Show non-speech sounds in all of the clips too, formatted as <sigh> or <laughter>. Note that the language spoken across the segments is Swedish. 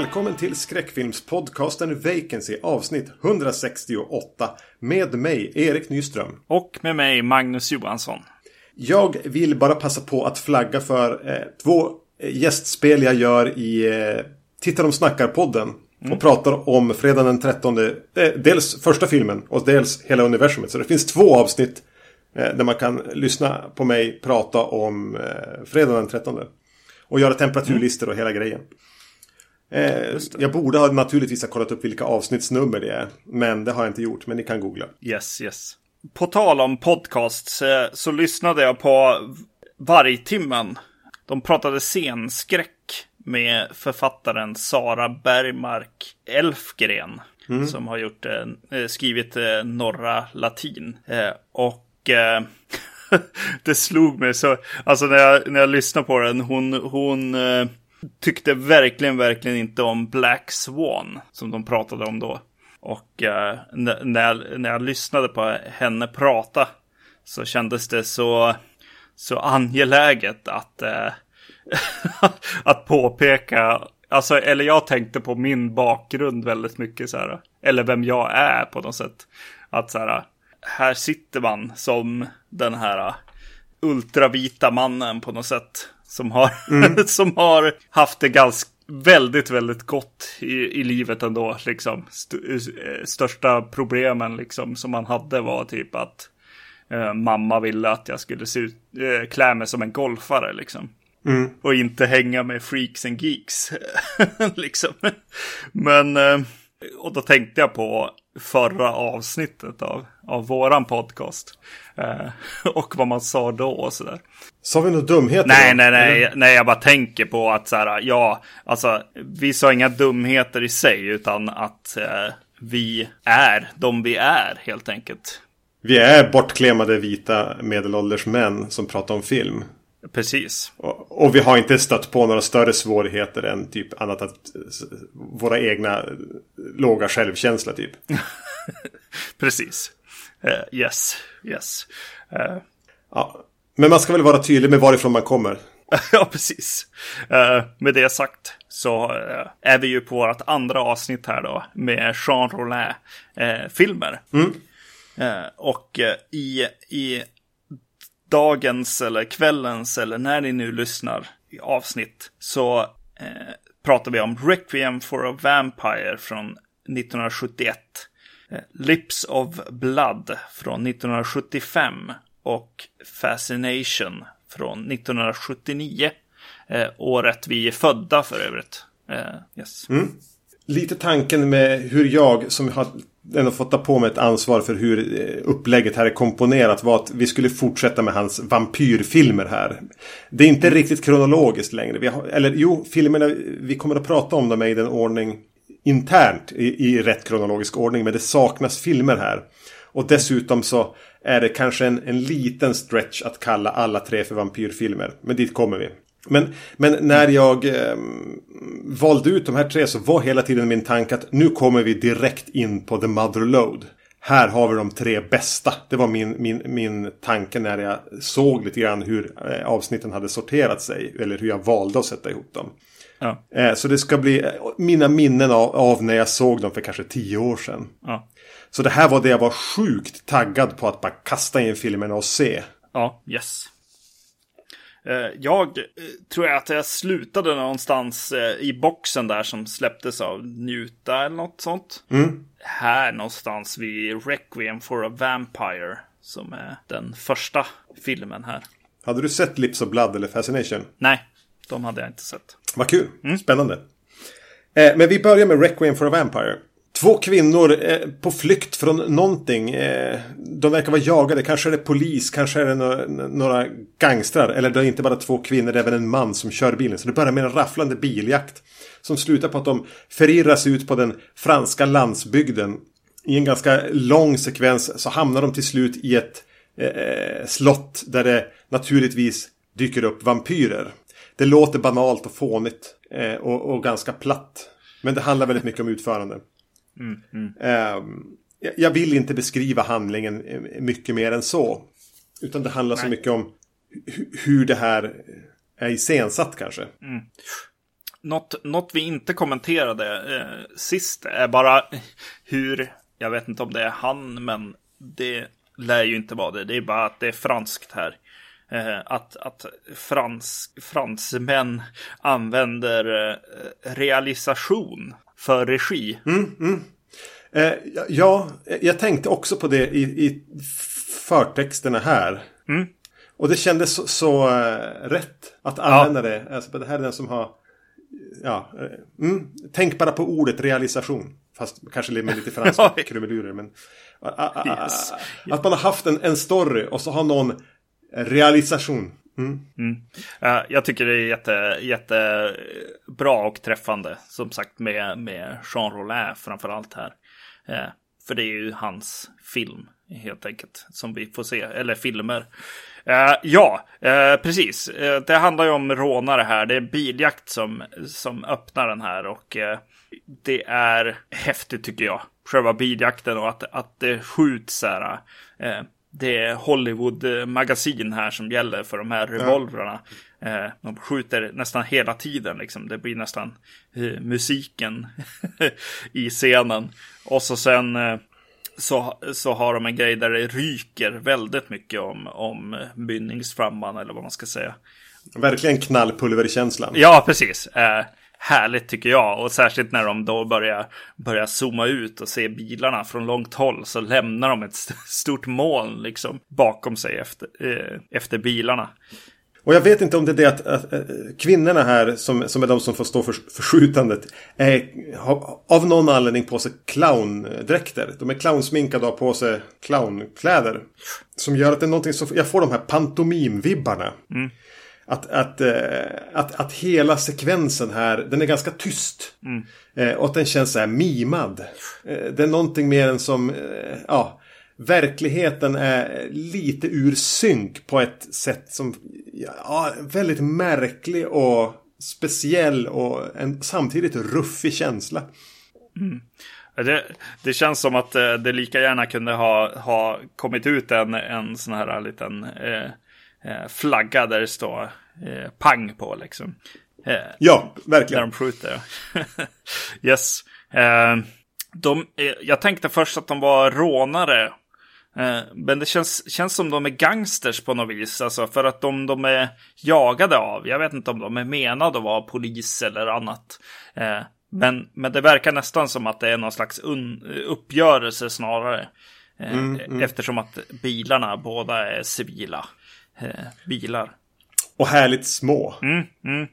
Välkommen till skräckfilmspodcasten Vacancy avsnitt 168 med mig Erik Nyström. Och med mig Magnus Johansson. Jag vill bara passa på att flagga för eh, två gästspel jag gör i eh, Titta de snackar-podden. Mm. Och pratar om fredagen den 13. Eh, dels första filmen och dels hela universumet. Så det finns två avsnitt eh, där man kan lyssna på mig prata om eh, fredagen den 13. Och göra temperaturlistor och hela grejen. Eh, jag borde ha naturligtvis ha kollat upp vilka avsnittsnummer det är. Men det har jag inte gjort. Men ni kan googla. Yes, yes. På tal om podcasts eh, så lyssnade jag på Vargtimmen. De pratade scenskräck med författaren Sara Bergmark Elfgren. Mm. Som har gjort, eh, skrivit eh, Norra Latin. Och <laughs> det slog mig så, alltså när jag, när jag lyssnade på den, hon, hon tyckte verkligen, verkligen inte om Black Swan som de pratade om då. Och eh, när, jag, när jag lyssnade på henne prata så kändes det så, så angeläget att, eh, <laughs> att påpeka, alltså, eller jag tänkte på min bakgrund väldigt mycket så här, eller vem jag är på något sätt. Att så här, här sitter man som den här eh, ultravita mannen på något sätt. Som har, mm. <laughs> som har haft det ganska väldigt, väldigt gott i, i livet ändå. Liksom. St eh, största problemen liksom, som man hade var typ att eh, mamma ville att jag skulle se ut, eh, klä mig som en golfare. Liksom. Mm. Och inte hänga med freaks and geeks. <laughs> liksom. Men, eh, och då tänkte jag på förra avsnittet av, av våran podcast. Eh, och vad man sa då och sådär. Sa vi några dumheter? Nej, då? nej, nej, nej, jag bara tänker på att så här, ja, alltså, vi sa inga dumheter i sig, utan att eh, vi är de vi är, helt enkelt. Vi är bortklemade vita medelålders män som pratar om film. Precis. Och, och, vi har inte stött på några större svårigheter än typ annat att våra egna låga självkänsla typ. <laughs> Precis. Uh, yes, yes. Uh. Ja, men man ska väl vara tydlig med varifrån man kommer. <laughs> ja, precis. Uh, med det sagt så är vi ju på vårt andra avsnitt här då med Jean Rollin-filmer. Mm. och i, i dagens eller kvällens eller när ni nu lyssnar i avsnitt så eh, pratar vi om Requiem for a Vampire från 1971. Eh, Lips of Blood från 1975 och Fascination från 1979. Eh, året vi är födda för övrigt. Eh, yes. Mm. Lite tanken med hur jag som har ändå fått ta på mig ett ansvar för hur eh, upplägget här är komponerat var att vi skulle fortsätta med hans vampyrfilmer här. Det är inte riktigt kronologiskt längre. Har, eller jo, filmerna, vi kommer att prata om dem i den ordning internt i, i rätt kronologisk ordning. Men det saknas filmer här. Och dessutom så är det kanske en, en liten stretch att kalla alla tre för vampyrfilmer. Men dit kommer vi. Men, men när jag eh, valde ut de här tre så var hela tiden min tanke att nu kommer vi direkt in på The Mother Load. Här har vi de tre bästa. Det var min, min, min tanke när jag såg lite grann hur eh, avsnitten hade sorterat sig. Eller hur jag valde att sätta ihop dem. Ja. Eh, så det ska bli eh, mina minnen av, av, när jag såg dem för kanske tio år sedan. Ja. Så det här var det jag var sjukt taggad på att bara kasta in filmerna och se. Ja, yes. Eh, jag eh, tror att jag slutade någonstans eh, i boxen där som släpptes av Njuta eller något sånt. Mm. Här någonstans vid Requiem for a Vampire. Som är den första filmen här. Hade du sett Lips of Blood eller Fascination? Nej, de hade jag inte sett. Vad kul, mm. spännande. men vi börjar med Requiem for a Vampire. Två kvinnor eh, på flykt från någonting. Eh, de verkar vara jagade. Kanske är det polis, kanske är det några, några gangstrar. Eller det är inte bara två kvinnor, det är även en man som kör bilen. Så det börjar med en rafflande biljakt. Som slutar på att de förirras ut på den franska landsbygden. I en ganska lång sekvens så hamnar de till slut i ett eh, eh slott där det naturligtvis dyker upp vampyrer. Det låter banalt och fånigt eh, och, och ganska platt. Men det handlar väldigt mycket om utförande. Mm, mm. Um, jag vill inte beskriva handlingen mycket mer än så. Utan det handlar Nej. så mycket om hur det här är iscensatt kanske. Mm. något, något vi inte kommenterade eh, sist är bara hur, jag vet inte om det är han, men det lär ju inte vara det. Det är bara att det är franskt här. Eh, att att frans, fransmän använder eh, realisation för regi. Mm, mm. Eh, ja, jag tänkte också på det i, i förtexterna här. Mm. Och det kändes så, så uh, rätt att använda ja. det. Alltså, det här är den som har... Ja, uh, mm, tänk bara på ordet realisation. Fast kanske med lite franska <laughs> krumelurer. Men, uh, yes. Att man har haft en, en story och så har någon realisation. Mm. Mm. Uh, jag tycker det är jätte, jättebra och träffande. Som sagt med, med Jean Rollin framför allt här. Uh, för det är ju hans film helt enkelt som vi får se. Eller filmer. Uh, ja, eh, precis. det handlar ju om rånare här. Det är biljakt som, som öppnar den här. Och det är häftigt tycker jag. Själva biljakten och att, att det skjuts här det är Hollywood-magasin här som gäller för de här revolvrarna. Ja. De skjuter nästan hela tiden liksom. Det blir nästan eh, musiken <laughs> i scenen. Och så sen eh, så, så har de en grej där det ryker väldigt mycket om, om mynningsframman eller vad man ska säga. Verkligen knallpulverkänslan. Ja, precis. Eh, härligt tycker jag. Och särskilt när de då börjar, börjar zooma ut och se bilarna från långt håll så lämnar de ett stort moln liksom bakom sig efter, eh, efter bilarna. Och jag vet inte om det är det att, att, att kvinnorna här som, som är de som får stå för, för skjutandet är, har av någon anledning på sig clowndräkter. De är clownsminkade och har på sig clownkläder. Som gör att det är någonting som, jag får de här pantomimvibbarna. Mm. Att, att, eh, att, att hela sekvensen här, den är ganska tyst. Mm. Eh, och att den känns så här mimad. Eh, det är någonting mer än som, ja, verkligheten är lite ur synk på ett sätt som, ja, väldigt märklig och speciell och en samtidigt ruffig känsla. Mm. Det, det, känns som att det lika gärna kunde ha, ha kommit ut en, en sån här liten eh, eh, flagga där det står eh, pang på liksom. Eh, ja, verkligen. När de skjuter. <laughs> yes. Eh, de, eh, jag tänkte först att de var rånare. Eh, men det känns, känns som de är gangsters på något vis. Alltså för att de, de är jagade av. Jag vet inte om de är menade att vara polis eller annat. Men, men det verkar nästan som att det är någon slags un, uppgörelse snarare. Mm, mm. Eftersom att bilarna båda är civila bilar. Och härligt små. Mm, mm.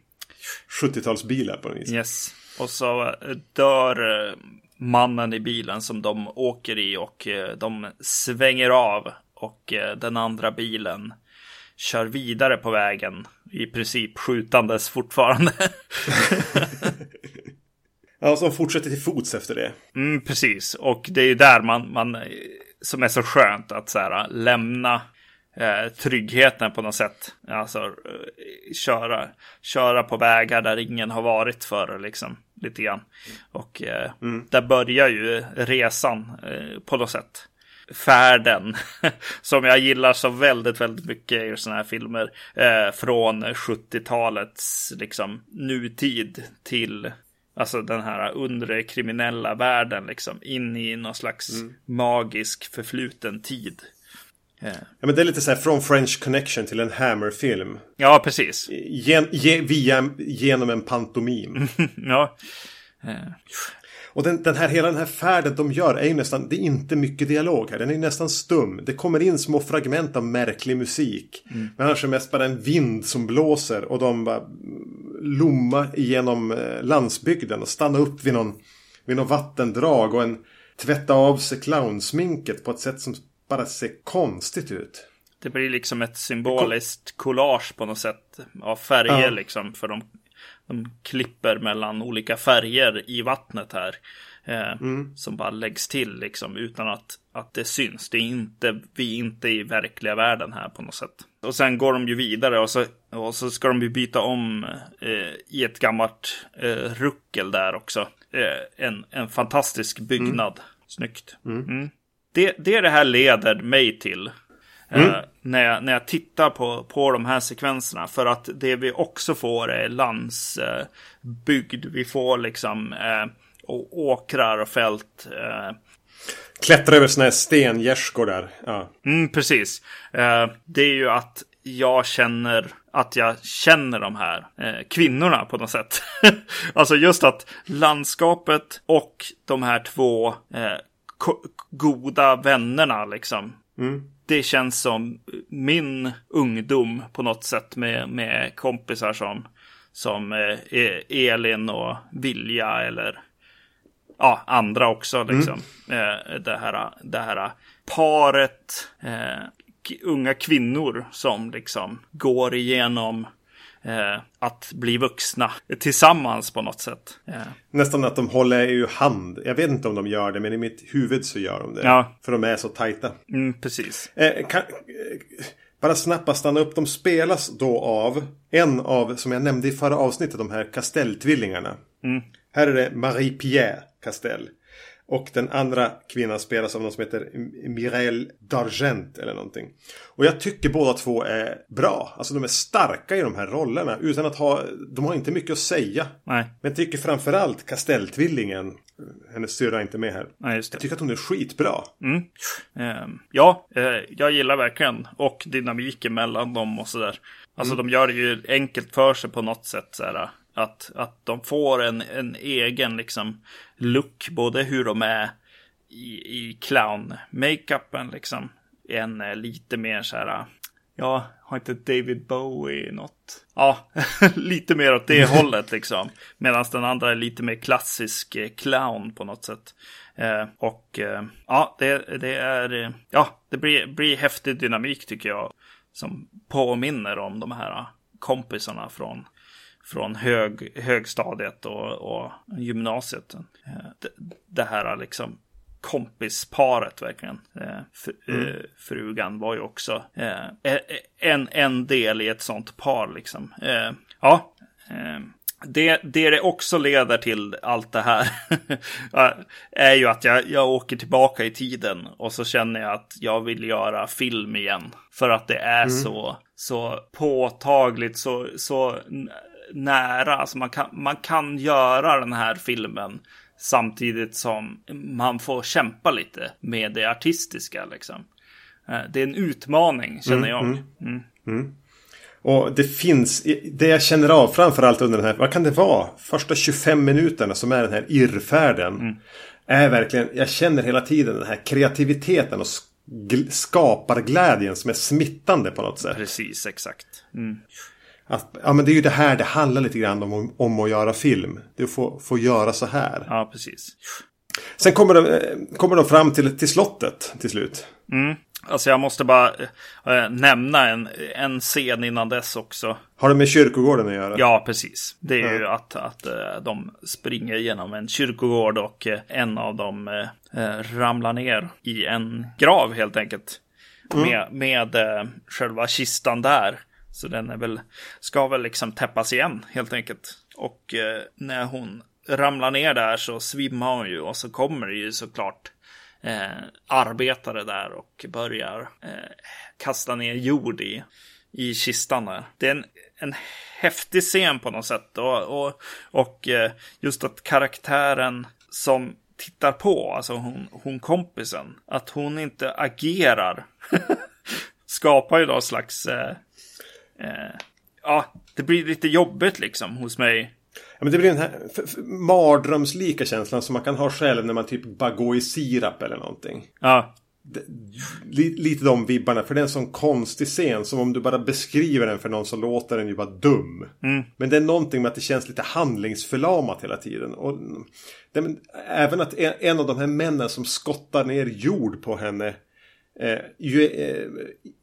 70-talsbilar på något vis. Yes. Och så eh, dör eh, mannen i bilen som de åker i och eh, de svänger av. Och den andra bilen kör vidare på vägen. I princip skjutandes fortfarande. <laughs> ja, som fortsätter till fots efter det. Mm, precis, och det är ju där man, man som är så skönt att så här, lämna eh, tryggheten på något sätt. Alltså eh, köra, köra på vägar där ingen har varit förr liksom. Lite grann. Och eh, mm. där börjar ju resan eh, på något sätt. Färden <laughs> som jag gillar så väldigt, väldigt mycket i sådana här filmer. Eh, från 70-talets liksom nutid till Alltså den här undre kriminella världen liksom in i någon slags mm. magisk förfluten tid. Ja, men det är lite så här från French Connection till en Hammer-film. Ja, precis. Gen, ge, via, genom en pantomim. <laughs> ja. Yeah. Och den, den, här, hela den här färden de gör är ju nästan, det är inte mycket dialog här. Den är nästan stum. Det kommer in små fragment av märklig musik. Mm. Men annars är det mest bara en vind som blåser och de bara lomma igenom eh, landsbygden och stanna upp vid någon, vid någon vattendrag och en tvätta av sig clownsminket på ett sätt som bara ser konstigt ut. Det blir liksom ett symboliskt collage på något sätt av färger ja. liksom. För de, de klipper mellan olika färger i vattnet här. Eh, mm. Som bara läggs till liksom utan att, att det syns. Det är inte, vi är inte i verkliga världen här på något sätt. Och sen går de ju vidare och så, och så ska de ju byta om eh, i ett gammalt eh, ruckel där också. Eh, en, en fantastisk byggnad. Mm. Snyggt. Mm. Det, det det här leder mig till Mm. när, jag, när jag tittar på, på de här sekvenserna. För att det vi också får är landsbygd. vi får liksom och åkrar och fält. Eh. Klättra över sådana här stengärskor där. Ja. Mm, precis. Eh, det är ju att jag känner att jag känner de här eh, kvinnorna på något sätt. <laughs> alltså just att landskapet och de här två eh, goda vännerna liksom. Mm. Det känns som min ungdom på något sätt med, med kompisar som, som eh, e- Elin och Vilja eller ja, andra också. Liksom. Mm. Eh, det, här, det här paret eh, unga kvinnor som liksom går igenom eh, att bli vuxna tillsammans på något sätt. Eh. Nästan att de håller ju hand. Jag vet inte om de gör det, men i mitt huvud så gör de det. Ja. För de är så tajta. Mm, precis. Eh, kan, bara snabbt stanna upp. De spelas då av en av, som jag nämnde i förra avsnittet, de här Castelltvillingarna. Mm. Här är det Marie-Pierre Castell. Och den andra kvinnan spelas av någon som heter Mireille Dargent eller någonting. Och jag tycker båda två är bra. Alltså de är starka i de här rollerna. Utan att ha, de har inte mycket att säga. Nej. Men jag tycker framförallt Castelltvillingen. Hennes syrra är inte med här. Nej, just det. Jag tycker att hon är skitbra. Mm. Uh, ja, uh, jag gillar verkligen. Och dynamiken mellan dem och sådär. Alltså mm. de gör det ju enkelt för sig på något sätt. Så att, att de får en, en egen liksom look, både hur de är i, i clown-makeupen liksom. En är lite mer så här, ja, har inte David Bowie något? Ja, <laughs> lite mer åt det <laughs> hållet liksom. Medan den andra är lite mer klassisk eh, clown på något sätt. Eh, och eh, ja, det, det är, ja, det blir, blir häftig dynamik tycker jag. Som påminner om de här kompisarna från från hög, högstadiet och, och gymnasiet. Eh, det, det här liksom kompisparet verkligen. Eh, mm. Eh, frugan var ju också en, en del i ett sånt par liksom. Ja, det, det det också leder till allt det här <laughs> är ju att jag, jag åker tillbaka i tiden och så känner jag att jag vill göra film igen. För att det är mm. så, så påtagligt, så, så nära. Alltså man kan, man kan göra den här filmen samtidigt som man får kämpa lite med det artistiska. Liksom. Eh, det är en utmaning känner mm, jag. Mm, mm. Mm. Och det finns, det jag känner av framförallt under den här, vad kan det vara? Första 25 minuterna som är den här irrfärden. Mm. Är verkligen, jag känner hela tiden den här kreativiteten och skaparglädjen som är smittande på något sätt. Precis, exakt. Mm. Att, ja men det är ju det här det handlar lite grann om, om att göra film. Det är att få, få göra så här. Ja, precis. Sen kommer de, eh, kommer de fram till, till slottet till slut. Mm. Alltså jag måste bara äh, nämna en, en scen innan dess också. Har det med kyrkogården att göra? Ja, precis. Det är ja. ju att, att äh, de springer genom en kyrkogård och äh, en av dem ramlar ner i en grav helt enkelt. Mm. Med, med själva kistan där. Så den är väl, ska väl liksom täppas igen helt enkelt. Och eh, när hon ramlar ner där så svimmar hon ju och så kommer det ju såklart eh, arbetare där och börjar eh, kasta ner jord i, i kistan där. Det är en, en häftig scen på något sätt och, och, och eh, just att karaktären som tittar på, alltså hon, hon kompisen, att hon inte agerar <laughs> skapar ju då slags eh, eh, ja, det blir lite jobbigt liksom hos mig. Ja, men det blir den här mardrömslika känslan som man kan ha själv när man typ bara går i sirap eller någonting. Ja. Det, li, lite de vibbarna, för det är en sån konstig scen som om du bara beskriver den för någon så låter den ju bara dum. Mm. Men det är någonting med att det känns lite handlingsförlamat hela tiden. Och det, även att en, en, av de här männen som skottar ner jord på henne eh, ju, eh,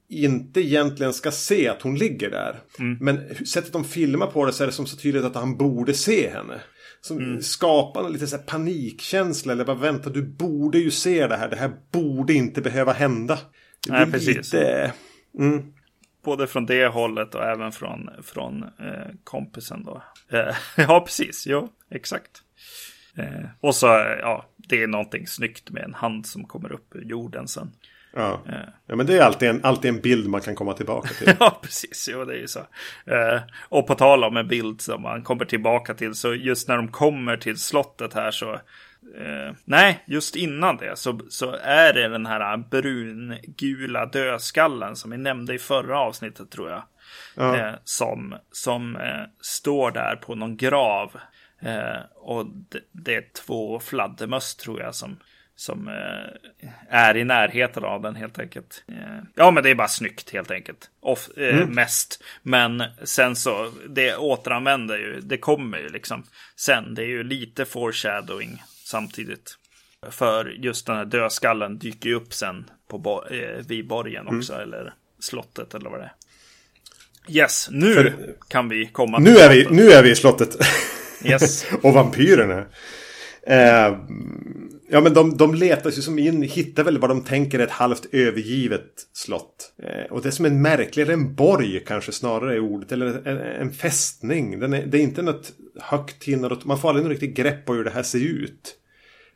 inte egentligen ska se att hon ligger där. Mm. Men sättet de filmar på det så är det som så tydligt att han borde se henne. Som mm. skapar en lite så panikkänsla. Eller bara vänta, du borde ju se det här. Det här borde inte behöva hända. Det Nej, precis. Lite... Mm. Både från det hållet och även från, från eh, kompisen då. Eh, <laughs> ja, precis. Ja, exakt. Eh, och så, ja, det är någonting snyggt med en hand som kommer upp ur jorden sen. Ja. ja, men det är alltid en, alltid en bild man kan komma tillbaka till. <laughs> ja, precis. Jo, det är ju så. Eh, och på tal om en bild som man kommer tillbaka till, så just när de kommer till slottet här så Eh, nej, just innan det så, så är det den här brungula dödskallen som vi nämnde i förra avsnittet tror jag. Ja. Eh, som som eh, står där på någon grav. Eh, och det, det, är två fladdermöss tror jag som, som eh, är i närheten av den helt enkelt. Eh, ja, men det är bara snyggt helt enkelt. Off, mm. Mest. Men sen så, det återanvänder ju, det kommer ju liksom sen. Det är ju lite foreshadowing samtidigt. För just den här dödskallen dyker ju upp sen på bo eh, vid borgen också, mm. eller slottet eller vad det är. Yes, nu För, kan vi komma nu är vi, Nu är vi i slottet. Yes. <laughs> och vampyrerna. Eh, ja men de, de letar sig som in, hittar väl vad de tänker är ett halvt övergivet slott. Eh, och det är som en märkligare, en borg kanske snarare är ordet. Eller en, en fästning. Den är, det är inte något högt tinnar. Man får aldrig något riktigt grepp på hur det här ser ut.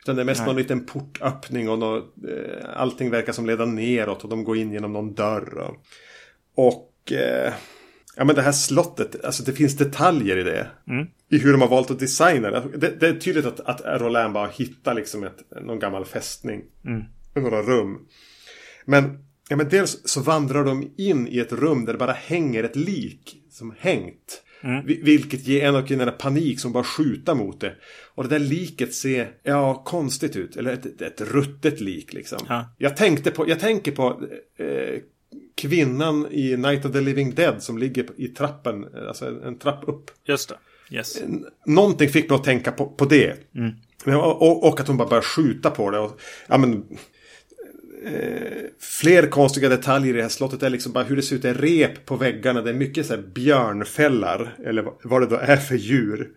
Utan det är mest Nej. någon liten portöppning och något, eh, allting verkar som leda neråt och de går in genom någon dörr. Och, och eh, ja men det här slottet, alltså det finns detaljer i det. Mm. I hur de har valt att designa det. Det, det är tydligt att, att Roland bara hittar liksom ett, någon gammal fästning. Mm. Några rum. Men, ja, men dels så vandrar de in i ett rum där det bara hänger ett lik som hängt. Mm. Vilket ger en av kvinnorna panik som bara skjuta mot det. Och det där liket ser, ja, konstigt ut. Eller ett, ett ruttet lik liksom. Ja. Jag tänkte på, jag tänker på eh, kvinnan i Night of the Living Dead som ligger i trappen, alltså en, en trapp upp. Just det. Yes. Någonting fick mig att tänka på, på det. Mm. Och, och, att hon bara börjar skjuta på det. Och, ja, men, eh, fler konstiga detaljer i det här slottet är liksom bara hur det ser ut. Det är rep på väggarna. Det är mycket så här björnfällar. Eller vad det då är för djur.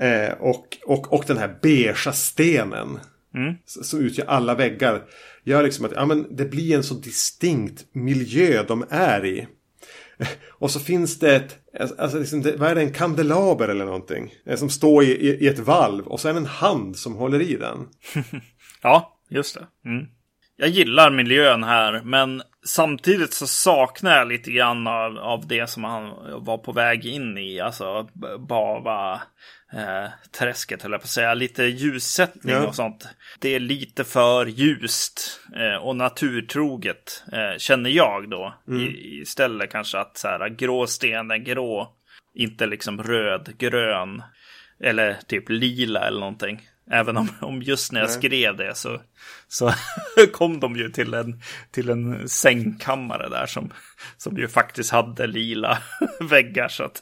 Eh, och, och, och den här beigea stenen. Mm. Som utgör alla väggar. Gör liksom att ja, men det blir en så distinkt miljö de är i. <laughs> Och så finns det ett, alltså liksom det, vad är det, en kandelaber eller någonting? Eh, som står i, i, i, ett valv och så är det en hand som håller i den. <laughs> ja, just det. Mm. Jag gillar miljön här, men samtidigt så saknar jag lite grann av, av det som han var på väg in i. Alltså Bava eh, träsket, höll jag på att säga. Lite ljussättning ja. och sånt. Det är lite för ljust eh, och naturtroget, eh, känner jag då. Mm. I, istället kanske att så här, grå sten är grå, inte liksom röd, grön. Eller typ lila eller någonting. Även om, om just när jag Nej. skrev det så, så <laughs> kom de ju till en, till en sängkammare där som, som ju faktiskt hade lila <laughs> väggar. Så att,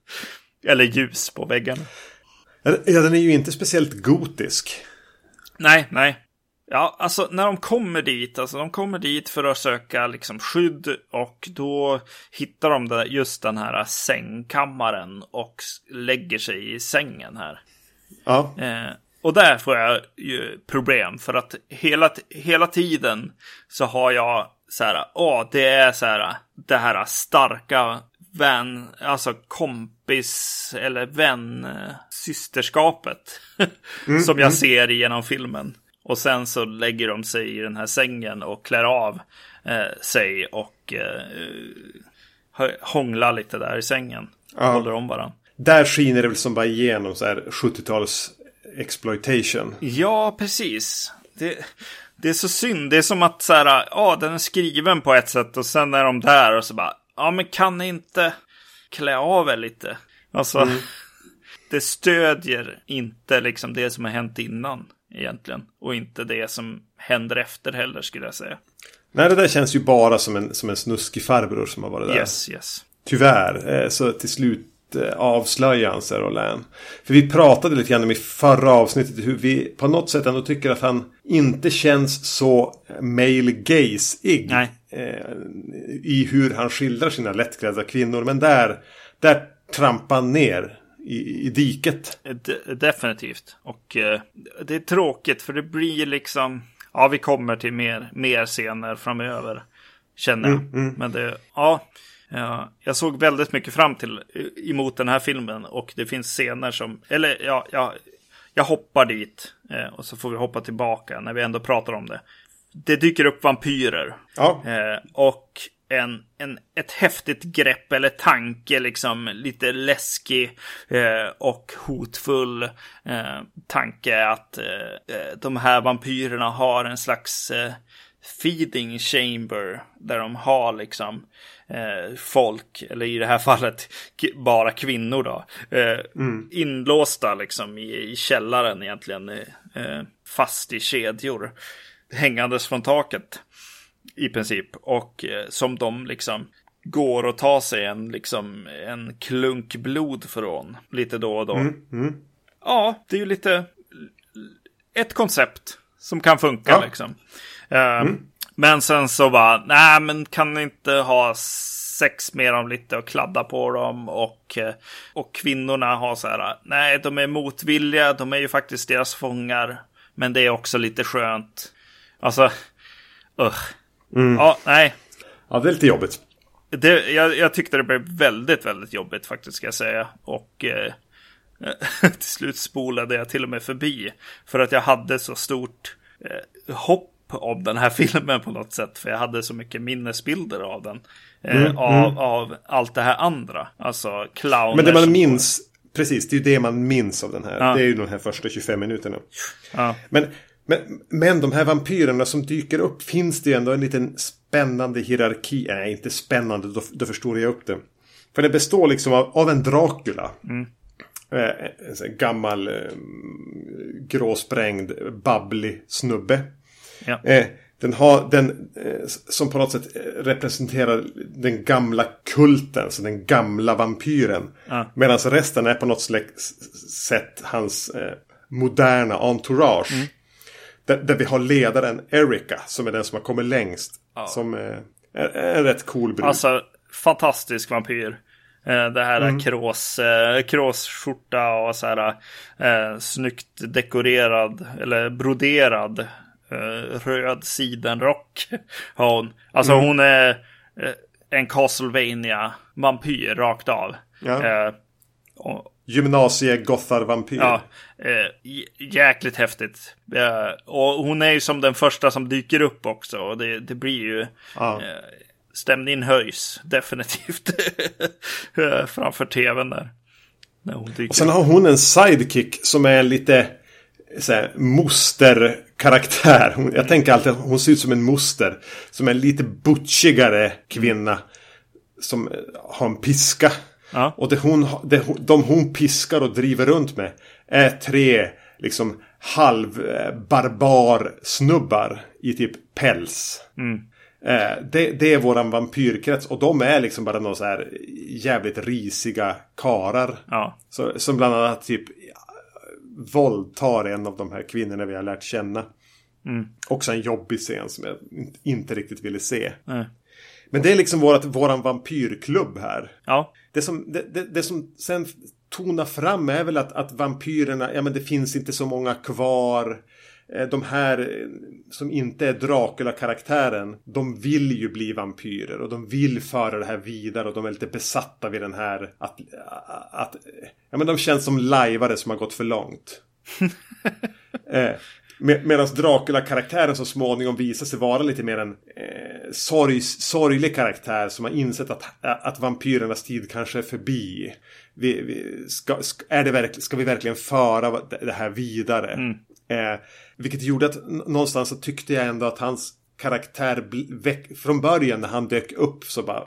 <laughs> eller ljus på väggarna. Ja, den är ju inte speciellt gotisk. Nej, nej. Ja, alltså när de kommer dit, alltså de kommer dit för att söka liksom skydd och då hittar de där, just den här sängkammaren och lägger sig i sängen här. Ja. Eh, och där får jag ju problem för att hela, hela tiden så har jag så här, åh, det är så här, det här starka vän, alltså kompis eller vän, systerskapet <laughs> mm, som jag mm. ser genom filmen. Och sen så lägger de sig i den här sängen och klär av eh, sig och eh, hånglar lite där i sängen. Ja. Håller om varandra. Där skiner det väl som bara igenom så här 70-tals exploitation. Ja, precis. Det, det är så synd. Det är som att så här, ja, den är skriven på ett sätt och sen är de där och så bara, ja, men kan ni inte klä av er lite? Alltså, mm. <laughs> det stödjer inte liksom det som har hänt innan egentligen. Och inte det som händer efter heller skulle jag säga. Nej, det där känns ju bara som en, som en snuskig farbror som har varit där. Yes, yes. Tyvärr. Eh, så till slut Eh, avslöja hans Roland. För vi pratade lite grann om i förra avsnittet hur vi på något sätt ändå tycker att han inte känns så male gaze-ig. Eh, I hur han skildrar sina lättklädda kvinnor. Men där, där trampar han ner i, i diket. De definitivt. Och eh, det är tråkigt för det blir liksom... Ja, vi kommer till mer, mer scener framöver. Känner jag. Mm, mm. Men det, ja. Ja, jag såg väldigt mycket fram till emot den här filmen och det finns scener som, eller ja, ja jag hoppar dit eh, och så får vi hoppa tillbaka när vi ändå pratar om det. Det dyker upp vampyrer. Ja. Eh, och en, en, ett häftigt grepp eller tanke, liksom lite läskig eh, och hotfull eh, tanke att eh, eh, de här vampyrerna har en slags eh, feeding chamber där de har liksom eh, folk, eller i det här <laughs> fallet bara kvinnor då, eh, mm. inlåsta liksom i, i källaren egentligen, eh, fast i kedjor, hängandes från taket i princip. Och eh, som de liksom går och tar sig en, liksom, en klunk blod från lite då och då. Mm, mm. Ja, det är ju lite ett koncept som kan funka ja. liksom. Mm. Men sen så bara, nej men kan inte ha sex med dem lite och kladda på dem och, eh, och kvinnorna har så här, nej de är motvilliga, de är ju faktiskt deras fångar. Men det är också lite skönt. Alltså, uh. Mm. Ja, nej. Ja, det är lite jobbigt. Det, jag, jag tyckte det blev väldigt, väldigt jobbigt faktiskt ska jag säga. Och eh, <laughs> till slut spolade jag till och med förbi. För att jag hade så stort eh, hopp om den här <laughs> filmen på något sätt. För jag hade så mycket minnesbilder av den. Eh, mm, av, mm. av allt det här andra. Alltså clowner. Men det man minns, precis, det är ju det man minns av den här. Ja. Det är ju de här första 25 minuterna. Ja. Men men, men de här vampyrerna som dyker upp finns det ju ändå en liten spännande hierarki. Nej, inte spännande, då, då förstår jag upp det. För det består liksom av, av en Dracula. Mm. Eh, en gammal eh, gråsprängd, babblig snubbe. Ja. Eh, den har den som på något sätt representerar den gamla kulten, alltså den gamla vampyren. Ja. Medan resten är på något sätt hans moderna entourage. Mm. Där, där, vi har ledaren Erika som är den som har kommit längst. Ja. Som är, är en rätt cool brud. Alltså fantastisk vampyr. Eh, det här mm. krås, eh, kråsskjorta och så här eh, snyggt dekorerad eller broderad eh, röd sidenrock har hon. Alltså mm. hon är eh, en Castlevania vampyr rakt av. Ja. Eh, och, Gymnasie-gothar-vampyr. Ja, eh, jäkligt häftigt. Eh, och hon är ju som den första som dyker upp också. Och det, det blir ju... Ja. Eh, stämningen höjs <laughs> definitivt eh, framför tvn där. När hon dyker och sen har hon en sidekick som är lite såhär, mosterkaraktär. Hon, jag tänker alltid att hon ser ut som en moster. Som är en lite butchigare kvinna. Som eh, har en piska. Ja. Och det hon, det, de hon piskar och driver runt med är tre liksom halvbarbar snubbar i typ päls. Mm. Eh, det, det, är våran vampyrkrets och de är liksom bara några så här jävligt risiga karar. Ja. Så, som bland annat typ våldtar en av de här kvinnorna vi har lärt känna. Mm. Också en jobbig scen som jag inte riktigt ville se. Mm. Men det är liksom vårat, våran vampyrklubb här. Ja. Det som, det, det, det som sen tonar fram är väl att, att vampyrerna, ja men det finns inte så många kvar. Eh, de här eh, som inte är Dracula-karaktären, de vill ju bli vampyrer och de vill föra det här vidare och de är lite besatta vid den här att, att ja men de känns som lajvare som har gått för långt. <laughs> eh, Med, Medan Dracula-karaktären så småningom visar sig vara lite mer en eh, sorg, sorglig karaktär som har insett att, att vampyrernas tid kanske är förbi. Vi, vi, ska, ska, är det verkl, ska vi verkligen föra det här vidare? Mm. Eh, vilket gjorde att någonstans så tyckte jag ändå att hans karaktär väck, från början när han dök upp så bara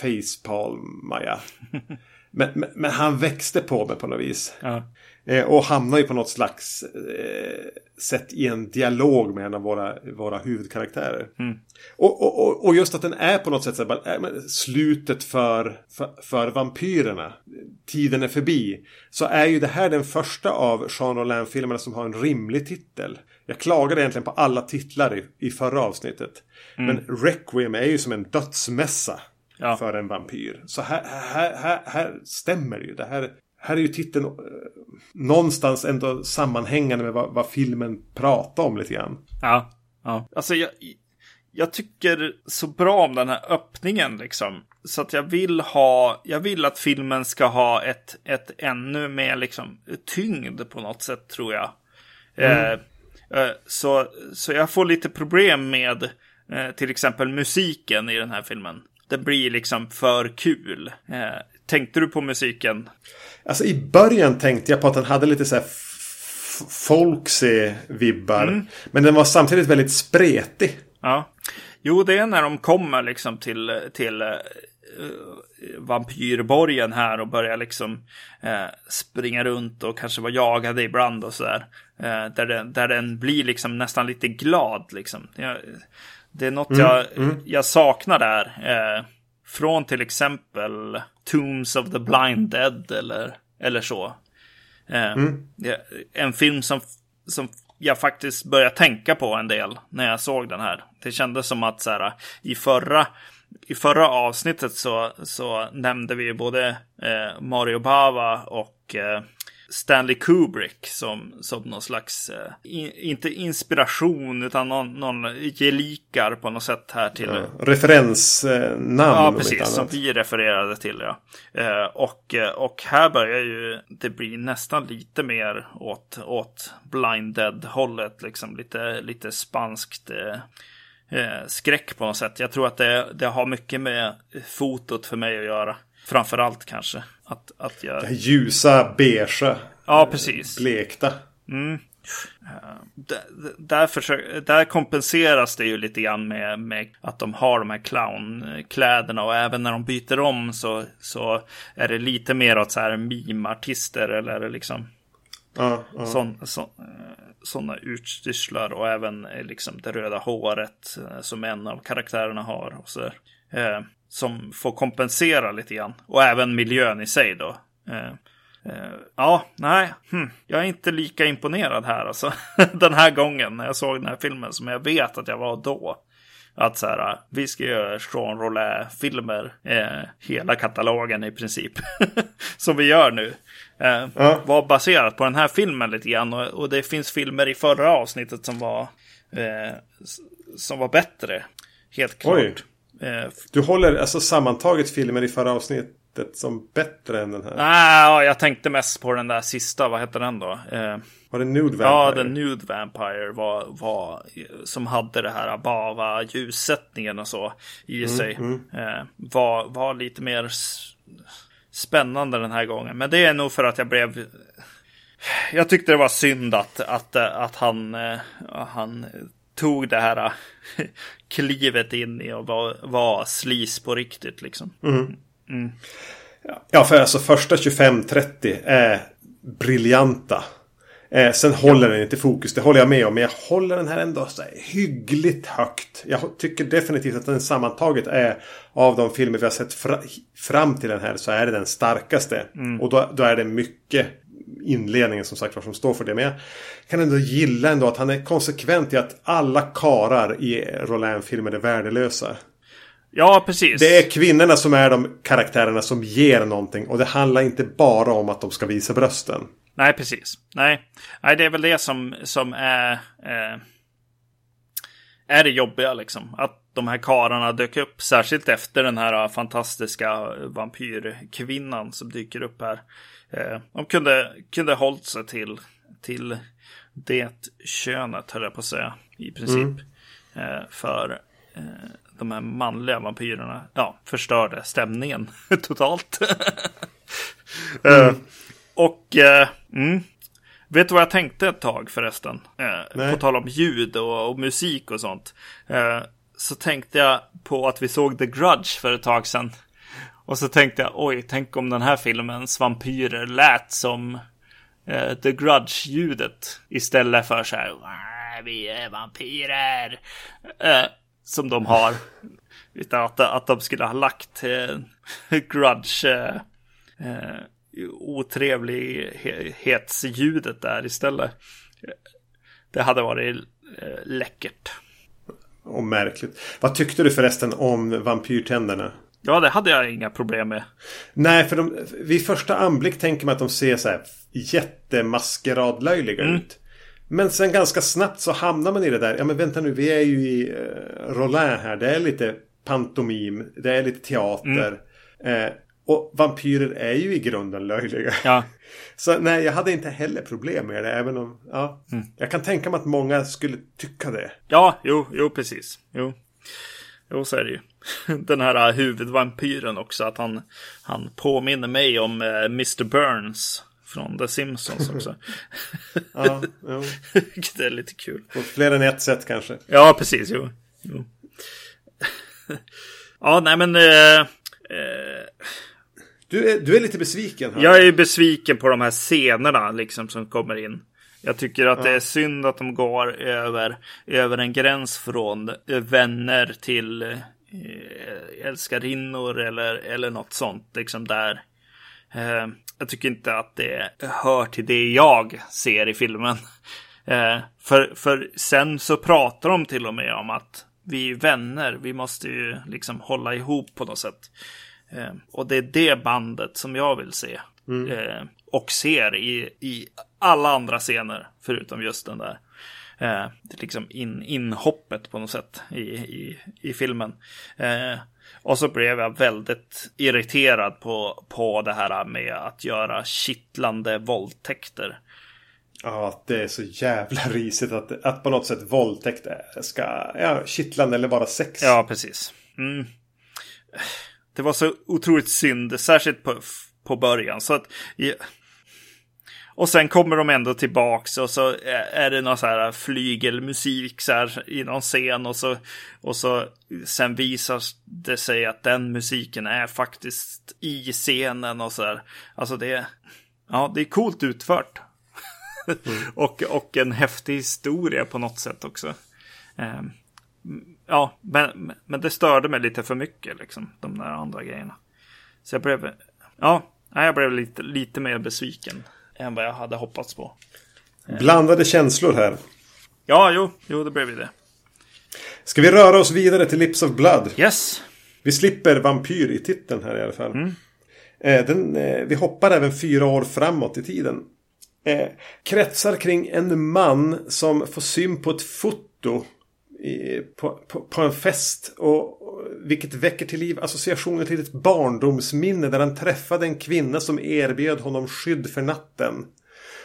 facepalmade jag. <laughs> men, men, men, han växte på mig på något vis. Ja. Eh, och hamnar ju på något slags eh, sätt i en dialog med en av våra, våra huvudkaraktärer. Mm. Och, och, och, just att den är på något sätt så här, äh, slutet för, för, för vampyrerna. Tiden är förbi. Så är ju det här den första av Jean Rollin-filmerna som har en rimlig titel. Jag klagade egentligen på alla titlar i, i förra avsnittet. Mm. Men Requiem är ju som en dödsmässa. Ja. För en vampyr. Så här, här, här, här stämmer det ju. Det här här är ju titeln eh, någonstans ändå sammanhängande med vad, vad, filmen pratar om lite grann. Ja, ja. Alltså jag, jag tycker så bra om den här öppningen liksom. Så att jag vill ha, jag vill att filmen ska ha ett, ett ännu mer liksom tyngd på något sätt tror jag. Mm. Eh, Eh, så, så jag får lite problem med eh, till exempel musiken i den här filmen. Det blir liksom för kul. Eh, tänkte du på musiken? Alltså i början tänkte jag på att den hade lite så här folksy vibbar. Mm. Men den var samtidigt väldigt spretig. Ja. Jo, det är när de kommer liksom till, till uh, vampyrborgen här och börjar liksom uh, springa runt och kanske vara jagade ibland och sådär. Uh, där, den, där den blir liksom nästan lite glad liksom. Jag, det är något mm. Jag, mm. jag saknar där. Uh, från till exempel Tombs of the Blind Dead eller, eller så. Mm. En film som, som jag faktiskt började tänka på en del när jag såg den här. Det kändes som att så här, i förra i förra avsnittet så, så nämnde vi både eh, Mario Bava och eh, Stanley Kubrick som, som någon slags, eh, in, inte inspiration utan någon, någon gelikar på något sätt här till. Ja, referensnamn. Ja, precis. Som vi refererade till, ja. Eh, och, eh, och här börjar ju det bli nästan lite mer åt, åt Blind Dead-hållet, liksom lite, lite spanskt. Eh, eh, skräck på något sätt. Jag tror att det, det har mycket med fotot för mig att göra. Framförallt kanske. Att, att jag... Det ljusa, beige. Ja, precis. Blekta. Mm. Där, där, försöker, där, kompenseras det ju lite grann med, med, att de har de här clownkläderna och även när de byter om så, så är det lite mer åt så här meme-artister eller liksom ja, ja. Sån, så, sådana utstyrslar och även liksom det röda håret eh, som en av karaktärerna har. Och så, eh, som får kompensera lite grann. Och även miljön i sig då. Eh, eh, ja, nej, hm. jag är inte lika imponerad här alltså. <laughs> den här gången när jag såg den här filmen som jag vet att jag var då. Att så här, vi ska göra Jean Rollet-filmer, eh, hela katalogen i princip. <laughs> som vi gör nu. Eh, ja. Var baserat på den här filmen lite grann. Och, och det finns filmer i förra avsnittet som var, eh, som var bättre. Helt klart. Oj. Eh, du håller alltså sammantaget filmen i förra avsnittet som bättre än den här? Nej, jag tänkte mest på den där sista, vad heter den då? Eh, var det Nude Vampire? Ja, The Nude Vampire var, var som hade det här bava ljussättningen och så i mm, sig. Mm. Eh, var, var lite mer spännande den här gången. Men det är nog för att jag blev jag tyckte det var synd att, att, att han, eh, han tog det här <laughs> klivet in i och var, var slis på riktigt liksom. Mm. Mm. Ja, för alltså första 25-30 är briljanta. Eh, sen håller den inte fokus, det håller jag med om. Men jag håller den här ändå så här hyggligt högt. Jag tycker definitivt att den sammantaget är av de filmer vi har sett fra, fram till den här så är det den starkaste. Mm. Och då, då, är det mycket inledningen som sagt var som står för det. Men jag kan ändå gilla ändå att han är konsekvent i att alla karar i Roland-filmer är värdelösa. Ja, precis. Det är kvinnorna som är de karaktärerna som ger någonting. Och det handlar inte bara om att de ska visa brösten. Nej, precis. Nej, Nej det är väl det som, som är, eh, är det jobbiga liksom. Att de här kararna dök upp, särskilt efter den här fantastiska vampyrkvinnan som dyker upp här. Eh, de kunde, kunde hållit sig till, till det könet, höll jag på att säga, i princip. Mm. Eh, för eh, de här manliga vampyrerna, ja, förstörde stämningen <laughs> totalt. <laughs> mm. Och mm, vet du vad jag tänkte ett tag förresten? Eh, på tal om ljud och, och musik och sånt. Så tänkte jag på att vi såg The Grudge för ett tag sedan. Och så tänkte jag, oj, tänk om den här filmens vampyrer lät som eh, The Grudge-ljudet. Istället för så här, äh, vi är vampyrer. Eh, som de har. <laughs> Utan att, att de skulle ha lagt eh, <laughs> Grudge eh, eh, otrevlighetsljudet där istället. Det hade varit eh, läckert. Och märkligt. Vad tyckte du förresten om vampyrtänderna? Ja, det hade jag inga problem med. Nej, för de, vid första anblick tänker man att de ser så här jättemaskeradlöjliga mm. ut. Men sen ganska snabbt så hamnar man i det där. Ja, men vänta nu, vi är ju i uh, Rollin här. Det är lite pantomim. Det är lite teater. Mm. Eh, Och vampyrer är ju i grunden löjliga. Ja. <laughs> Så nej, jag hade inte heller problem med det. Även om, ja. Mm. Jag kan tänka mig att många skulle tycka det. Ja, jo, jo, precis. Jo. Jo, så är det ju. <laughs> Den här huvudvampyren också, att han, han påminner mig om eh, Mr. Burns från The Simpsons också. <laughs> ja, jo. <laughs> det är lite kul. På fler än ett sätt kanske. Ja, precis. Jo. jo. ja, nej men... Eh, eh, du, är, du är lite besviken. Här. Jag är besviken på de här scenerna liksom som kommer in. Jag tycker att ja. det är synd att de går över, över en gräns från vänner till älskarinnor eller, eller något sånt. Liksom där. Eh, jag tycker inte att det hör till det jag ser i filmen. Eh, för, för sen så pratar de till och med om att vi är vänner, vi måste ju liksom hålla ihop på något sätt. Eh, och det är det bandet som jag vill se. Mm. Eh, och ser i, i alla andra scener, förutom just den där. Eh, liksom in, inhoppet på något sätt i, i, i filmen. Eh, och så blev jag väldigt irriterad på, på det här med att göra kittlande våldtäkter. Ja, det är så jävla risigt att, att på något sätt våldtäkt ska, ja, kittlande eller bara sex. Ja, precis. Mm. Det var så otroligt synd, särskilt på, på början. Så att, ja. Och sen kommer de ändå tillbaks och så är det någon så här flygelmusik så här i någon scen och så, och så sen visar det sig att den musiken är faktiskt i scenen och så här. Alltså det, ja, det är coolt utfört. Mm. <laughs> och, och en häftig historia på något sätt också. Um, ja, men, men det störde mig lite för mycket, liksom, de där andra grejerna. Så jag blev, ja, jag blev lite, lite mer besviken än vad jag hade hoppats på. Blandade känslor här. Ja, jo, jo, det blev ju det. Ska vi röra oss vidare till Lips of Blood? Yes. Vi slipper vampyr i titeln här i alla fall. Mm. Eh, den, eh, vi hoppar även fyra år framåt i tiden. Eh, kretsar kring en man som får syn på ett foto i, på, på, på, en fest. Och, och, vilket väcker till liv associationer till ett barndomsminne där han träffade en kvinna som erbjöd honom skydd för natten.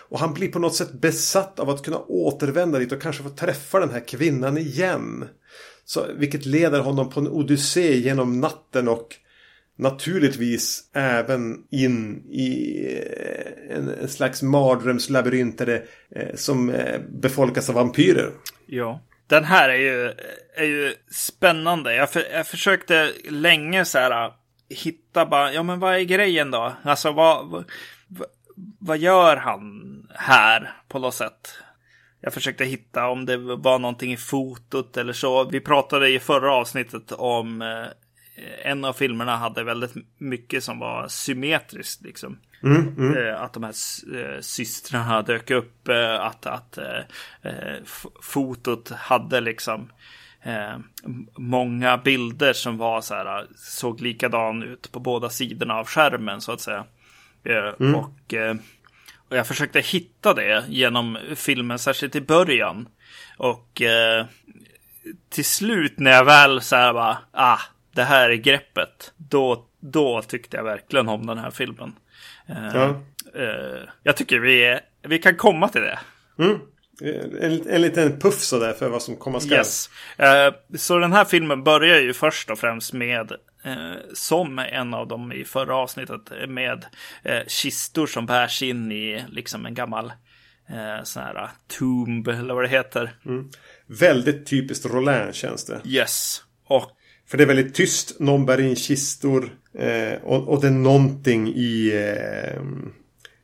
Och han blir på något sätt besatt av att kunna återvända dit och kanske få träffa den här kvinnan igen. Så, vilket leder honom på en odyssé genom natten och naturligtvis även in i eh, en, en slags mardrömslabyrint eh, som eh, befolkas av vampyrer. Ja. Den här är ju, är ju spännande. Jag, för, jag försökte länge så här äh, hitta bara, ja men vad är grejen då? Alltså vad, vad, vad gör han här på något sätt? Jag försökte hitta om det var någonting i fotot eller så. Vi pratade i förra avsnittet om äh, en av filmerna hade väldigt mycket som var symmetriskt. Liksom. Mm, mm. Eh, att de här eh, systrarna dök upp. Eh, att, att fotot hade liksom många bilder som var så här, såg likadan ut på båda sidorna av skärmen så att säga. Mm. Och, och jag försökte hitta det genom filmen, särskilt i början. Och till slut när jag väl så här bara, ah, det här är greppet. Då, då tyckte jag verkligen om den här filmen. Eh, ja. Uh, jag tycker vi, vi kan komma till det. Mm. En, en liten puff sådär för vad som komma skall. Yes. Uh, så den här filmen börjar ju först och främst med som en av dem i förra avsnittet med kistor som bärs in i liksom en gammal sån här tomb eller vad det heter. Mm. Väldigt typiskt Roland känns det. Yes. Och för det är väldigt tyst. Någon bär in kistor. Eh, och, och det är någonting i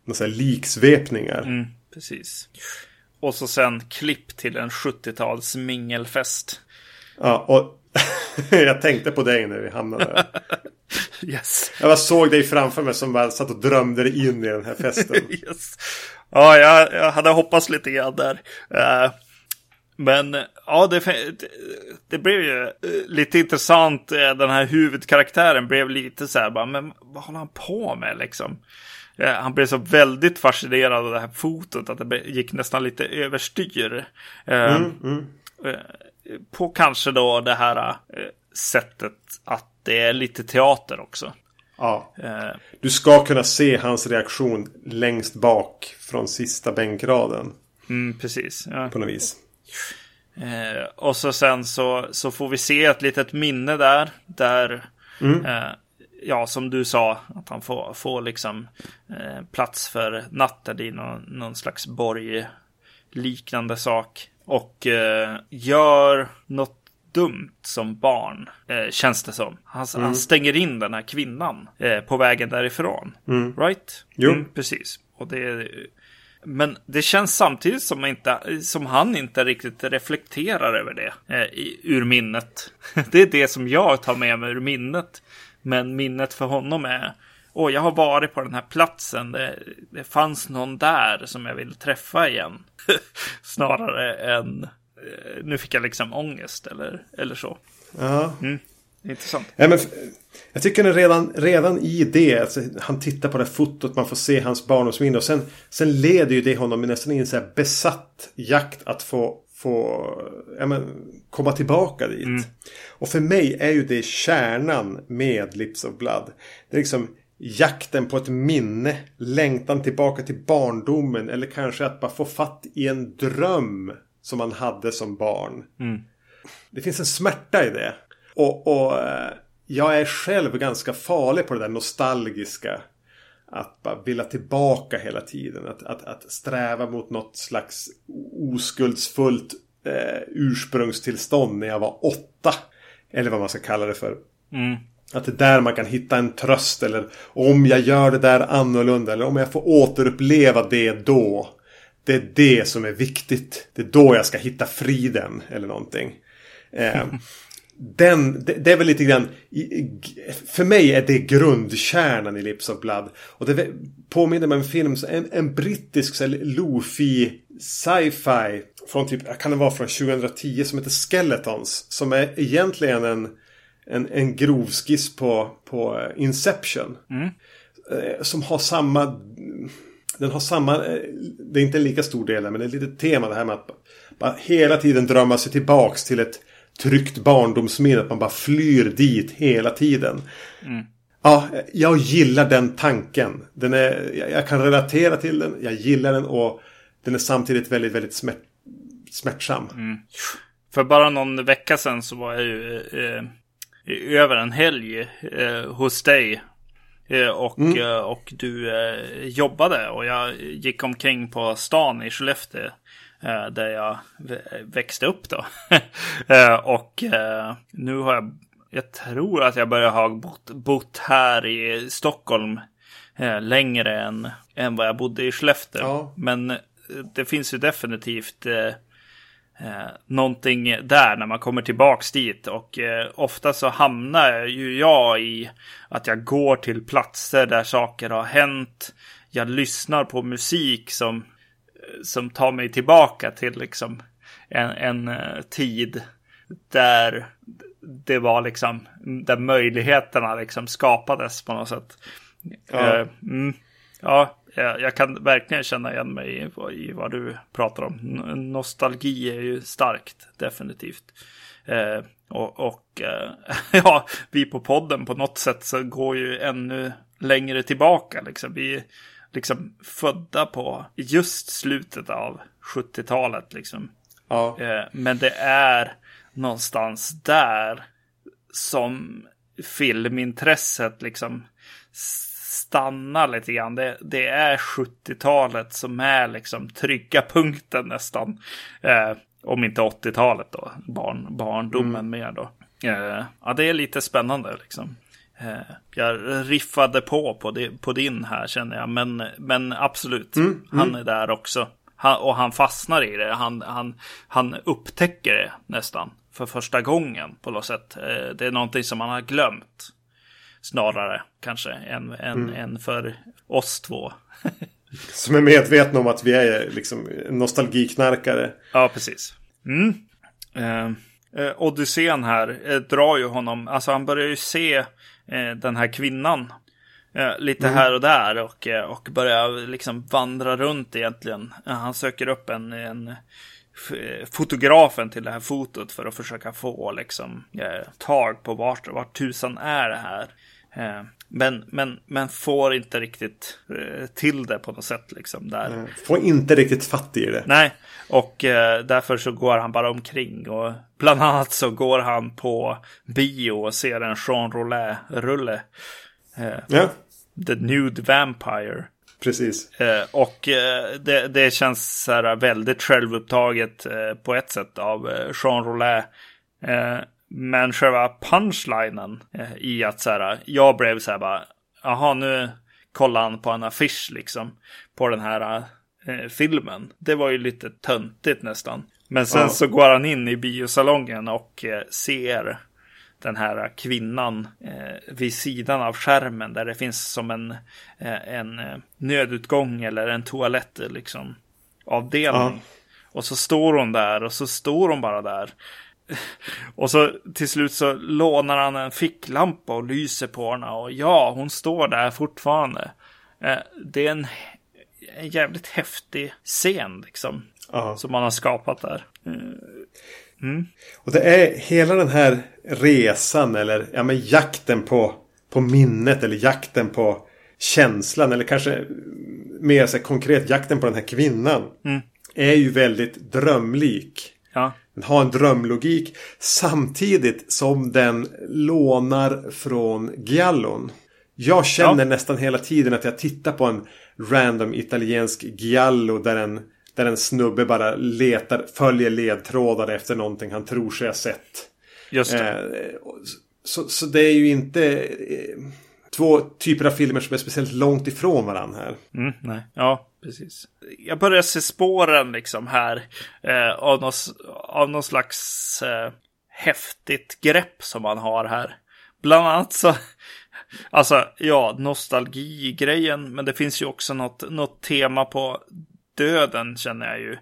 eh, liksvepningar. Mm, precis. Och så sen klipp till en 70-tals mingelfest. Ja, och <laughs> jag tänkte på dig när vi hamnade där. <laughs> yes. Jag bara såg dig framför mig som bara satt och drömde dig in i den här festen. <laughs> yes. Ja, jag, jag hade hoppats lite grann där. Uh, men ja, det, det blev ju eh, lite intressant. Eh, den här huvudkaraktären blev lite så här, bara, men vad håller han på med liksom? Eh, han blev så väldigt fascinerad av det här fotot att det gick nästan lite överstyr. Mm, mm. På kanske då det här sättet att det är lite teater också. Ja. Du ska kunna se hans reaktion längst bak från sista bänkraden. mm, precis. Ja. På något vis. Eh, och så sen så, så får vi se ett litet minne där. Där, eh, ja som du sa, att han får, får liksom eh, plats för natten i någon, någon slags borg liknande sak. Och eh, gör något dumt som barn, eh, känns det som. Han, han stänger in den här kvinnan eh, på vägen därifrån. Right? Jo. Mm, precis. Och det, men det känns samtidigt som, inte, som han inte riktigt reflekterar över det eh, i, ur minnet. <laughs> Det är det som jag tar med mig ur minnet. Men minnet för honom är Åh, jag har varit på den här platsen. Det, det fanns någon där som jag vill träffa igen. <laughs> Snarare än eh, nu fick jag liksom ångest eller, eller så. Ja. Intressant. Ja, men, jag tycker att redan, redan i det, alltså, han tittar på det här fotot, man får se hans barndomsminne och sen, sen leder ju det honom nästan i en så här besatt jakt att få, få ja, men, komma tillbaka dit. Och för mig är ju det kärnan med Lips of Blood. Det är liksom jakten på ett minne, längtan tillbaka till barndomen eller kanske att bara få fatt i en dröm som man hade som barn. Det finns en smärta i det. Och, och eh, jag är själv ganska farlig på det där nostalgiska. Att bara vilja tillbaka hela tiden. Att, att, att sträva mot något slags oskuldsfullt eh, ursprungstillstånd när jag var åtta. Eller vad man ska kalla det för. Att det är där man kan hitta en tröst. Eller om jag gör det där annorlunda. Eller om jag får återuppleva det då. Det är det som är viktigt. Det är då jag ska hitta friden. Eller någonting. Eh, <laughs> den, det, det är väl lite grann För mig är det grundkärnan i Lips of Blood. Och det påminner mig om en film, en, en brittisk Lofi sci-fi. Från typ, kan det vara från 2010 som heter Skeletons. Som är egentligen en, en, en grov skiss på, på eh, Inception. Eh, Som har samma den har samma, eh, det är inte en lika stor del men det är ett litet tema det här med att bara hela tiden drömma sig tillbaks till ett tryggt barndomsminne. Att man bara flyr dit hela tiden. Ja, jag gillar den tanken. Den är, jag- kan relatera till den, jag gillar den och den är samtidigt väldigt, väldigt smärt, smärtsam. För bara någon vecka sedan så var jag ju eh, i över en helg eh, hos dig. Eh, och, eh, och du eh, jobbade och jag gick omkring på stan i Skellefteå. Eh, där jag vä- växte upp då. <laughs> eh, och eh, nu har jag, jag tror att jag börjar ha bott, bott här i Stockholm längre än, än vad jag bodde i Skellefteå. Ja. Men det finns ju definitivt eh, någonting där när man kommer tillbaks dit. Och eh, ofta så hamnar ju jag i att jag går till platser där saker har hänt. Jag lyssnar på musik som, som tar mig tillbaka till liksom en, en eh, tid där det var liksom där möjligheterna liksom skapades på något sätt. Ja. Eh, mm, ja, jag, kan verkligen känna igen mig i, vad- du pratar om. Nostalgi är ju starkt, definitivt. Eh, och och eh, <laughs> ja, vi på podden på något sätt så går ju ännu längre tillbaka. Liksom. Vi liksom födda på just slutet av 70-talet. Liksom. Ja. Eh, men det är någonstans där som filmintresset liksom stannar lite grann. Det, det är 70-talet som är liksom trygga punkten nästan. Eh, om inte 80-talet då. Barn, barndomen mer då. Eh, ja, det är lite spännande liksom. Eh, jag riffade på på, på din här känner jag. Men, men absolut, han är där också. Han, och han fastnar i det. Han, han, han upptäcker det nästan för första gången på något sätt. Eh, det är någonting som han har glömt. Snarare kanske än, än, än för oss två. <laughs> Som är medvetna om att vi är liksom nostalgiknarkare. Ja, precis. Mm. Eh, eh, Odysseen här eh, drar ju honom, alltså han börjar ju se den här kvinnan eh, lite här och där och, eh, och börjar liksom vandra runt egentligen. Eh, han söker upp en, en fotografen till det här fotot för att försöka få liksom eh, tag på vart, vart tusan är det här. Eh, Men, men, men får inte riktigt eh, till det på något sätt liksom där. Får inte riktigt fatt i det. Nej, och eh, därför så går han bara omkring och bland annat så går han på bio och ser en Jean Roulin-rulle. Eh, Ja, The Nude Vampire. precis. Eh, och eh, det, det känns så här väldigt självupptaget på ett sätt av Jean Roulin. Men själva punchlinen eh, i att så här, jag blev så här bara, jaha nu kollar han på en affisch liksom på den här eh, filmen. Det var ju lite töntigt nästan. Men sen Ja. så går han in i biosalongen och eh, ser den här kvinnan eh, vid sidan av skärmen där det finns som en, eh, en eh, nödutgång eller en toalett liksom avdelning. Ja. Och så står hon där och så står hon bara där. <laughs> Och så till slut så lånar han en ficklampa och lyser på henne och ja, hon står där fortfarande. Eh, det är en, en jävligt häftig scen liksom Ja. som man har skapat där. Och det är hela den här resan eller ja, men jakten på, på minnet eller jakten på känslan eller kanske mer så konkret jakten på den här kvinnan. Är ju väldigt drömlik. Ja, Har en drömlogik samtidigt som den lånar från Giallon. Jag känner Ja. nästan hela tiden att jag tittar på en random italiensk Giallo där en, där en snubbe bara letar, följer ledtrådar efter någonting han tror sig ha sett. just det. Eh, så, så det är ju inte eh, två typer av filmer som är speciellt långt ifrån varandra här. Mm, nej, ja, precis. Jag börjar se spåren liksom här eh, av, någon, av någon slags eh, häftigt grepp som man har här. Bland annat så, <laughs> alltså ja, nostalgi-grejen, men det finns ju också något, något tema på döden känner jag ju.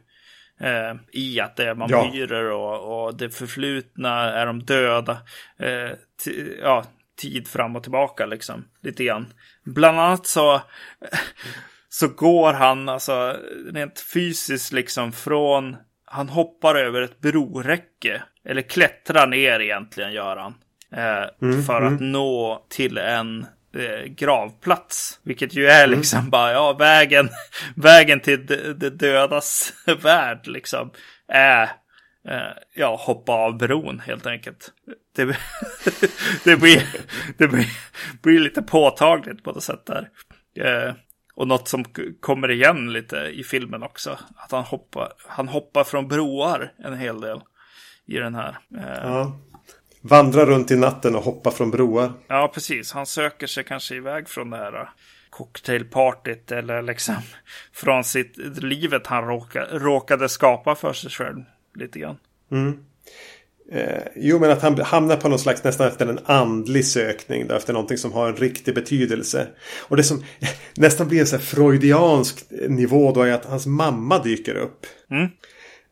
Eh, I att det är vampyrer och, och det förflutna är de döda. Eh, ja, tid fram och tillbaka liksom. Lite grann. Bland annat så, <laughs> så går han alltså rent fysiskt liksom från, han hoppar över ett broräcke. Eller klättrar ner egentligen gör han. Eh, för att nå till en eh, gravplats. Vilket ju är liksom bara, ja, vägen, <laughs> vägen till de, de dödas <laughs> värld liksom. Är, eh, ja, hoppa av bron helt enkelt. Det, <laughs> det, blir, det blir, blir lite påtagligt på något sätt där. Eh, och något som kommer igen lite i filmen också. Att han hoppar, han hoppar från broar en hel del i den här. Eh, Ja. Vandra runt i natten och hoppa från broar. Ja, precis. Han söker sig kanske iväg från det här uh, cocktailpartyt eller liksom <laughs> från sitt livet han råka, råkade skapa för sig själv lite grann. Eh, jo, men att han hamnar på någon slags nästan efter en andlig sökning. Då, efter någonting som har en riktig betydelse. Och det som <laughs> nästan blir en så här freudiansk nivå då är att hans mamma dyker upp. Mm.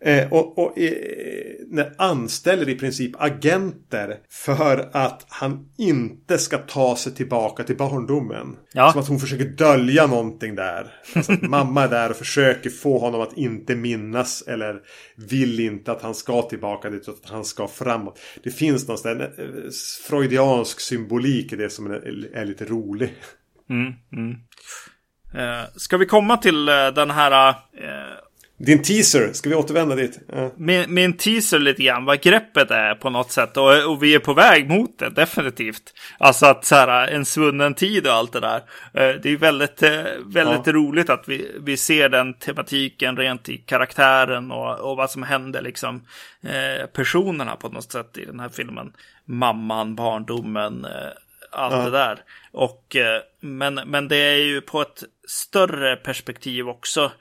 Eh, och och eh, anställer i princip agenter för att han inte ska ta sig tillbaka till barndomen. Ja. Som att hon försöker dölja någonting där. Alltså att mamma är där och försöker få honom att inte minnas eller vill inte att han ska tillbaka dit utan att han ska framåt. Det finns någon sån där, eh, freudiansk symbolik i det som är, är lite rolig. Eh, ska vi komma till eh, den här Din teaser, ska vi återvända dit? Ja. med en teaser lite grann vad greppet är på något sätt och, och vi är på väg mot det definitivt. Alltså att så här en svunnen tid och allt det där. Eh, Det är väldigt, eh, väldigt Ja. roligt att vi, vi ser den tematiken rent i karaktären och, och vad som händer liksom eh, personerna på något sätt i den här filmen. Mamman, barndomen, eh, allt det där. Och, men, men det är ju på ett större perspektiv också.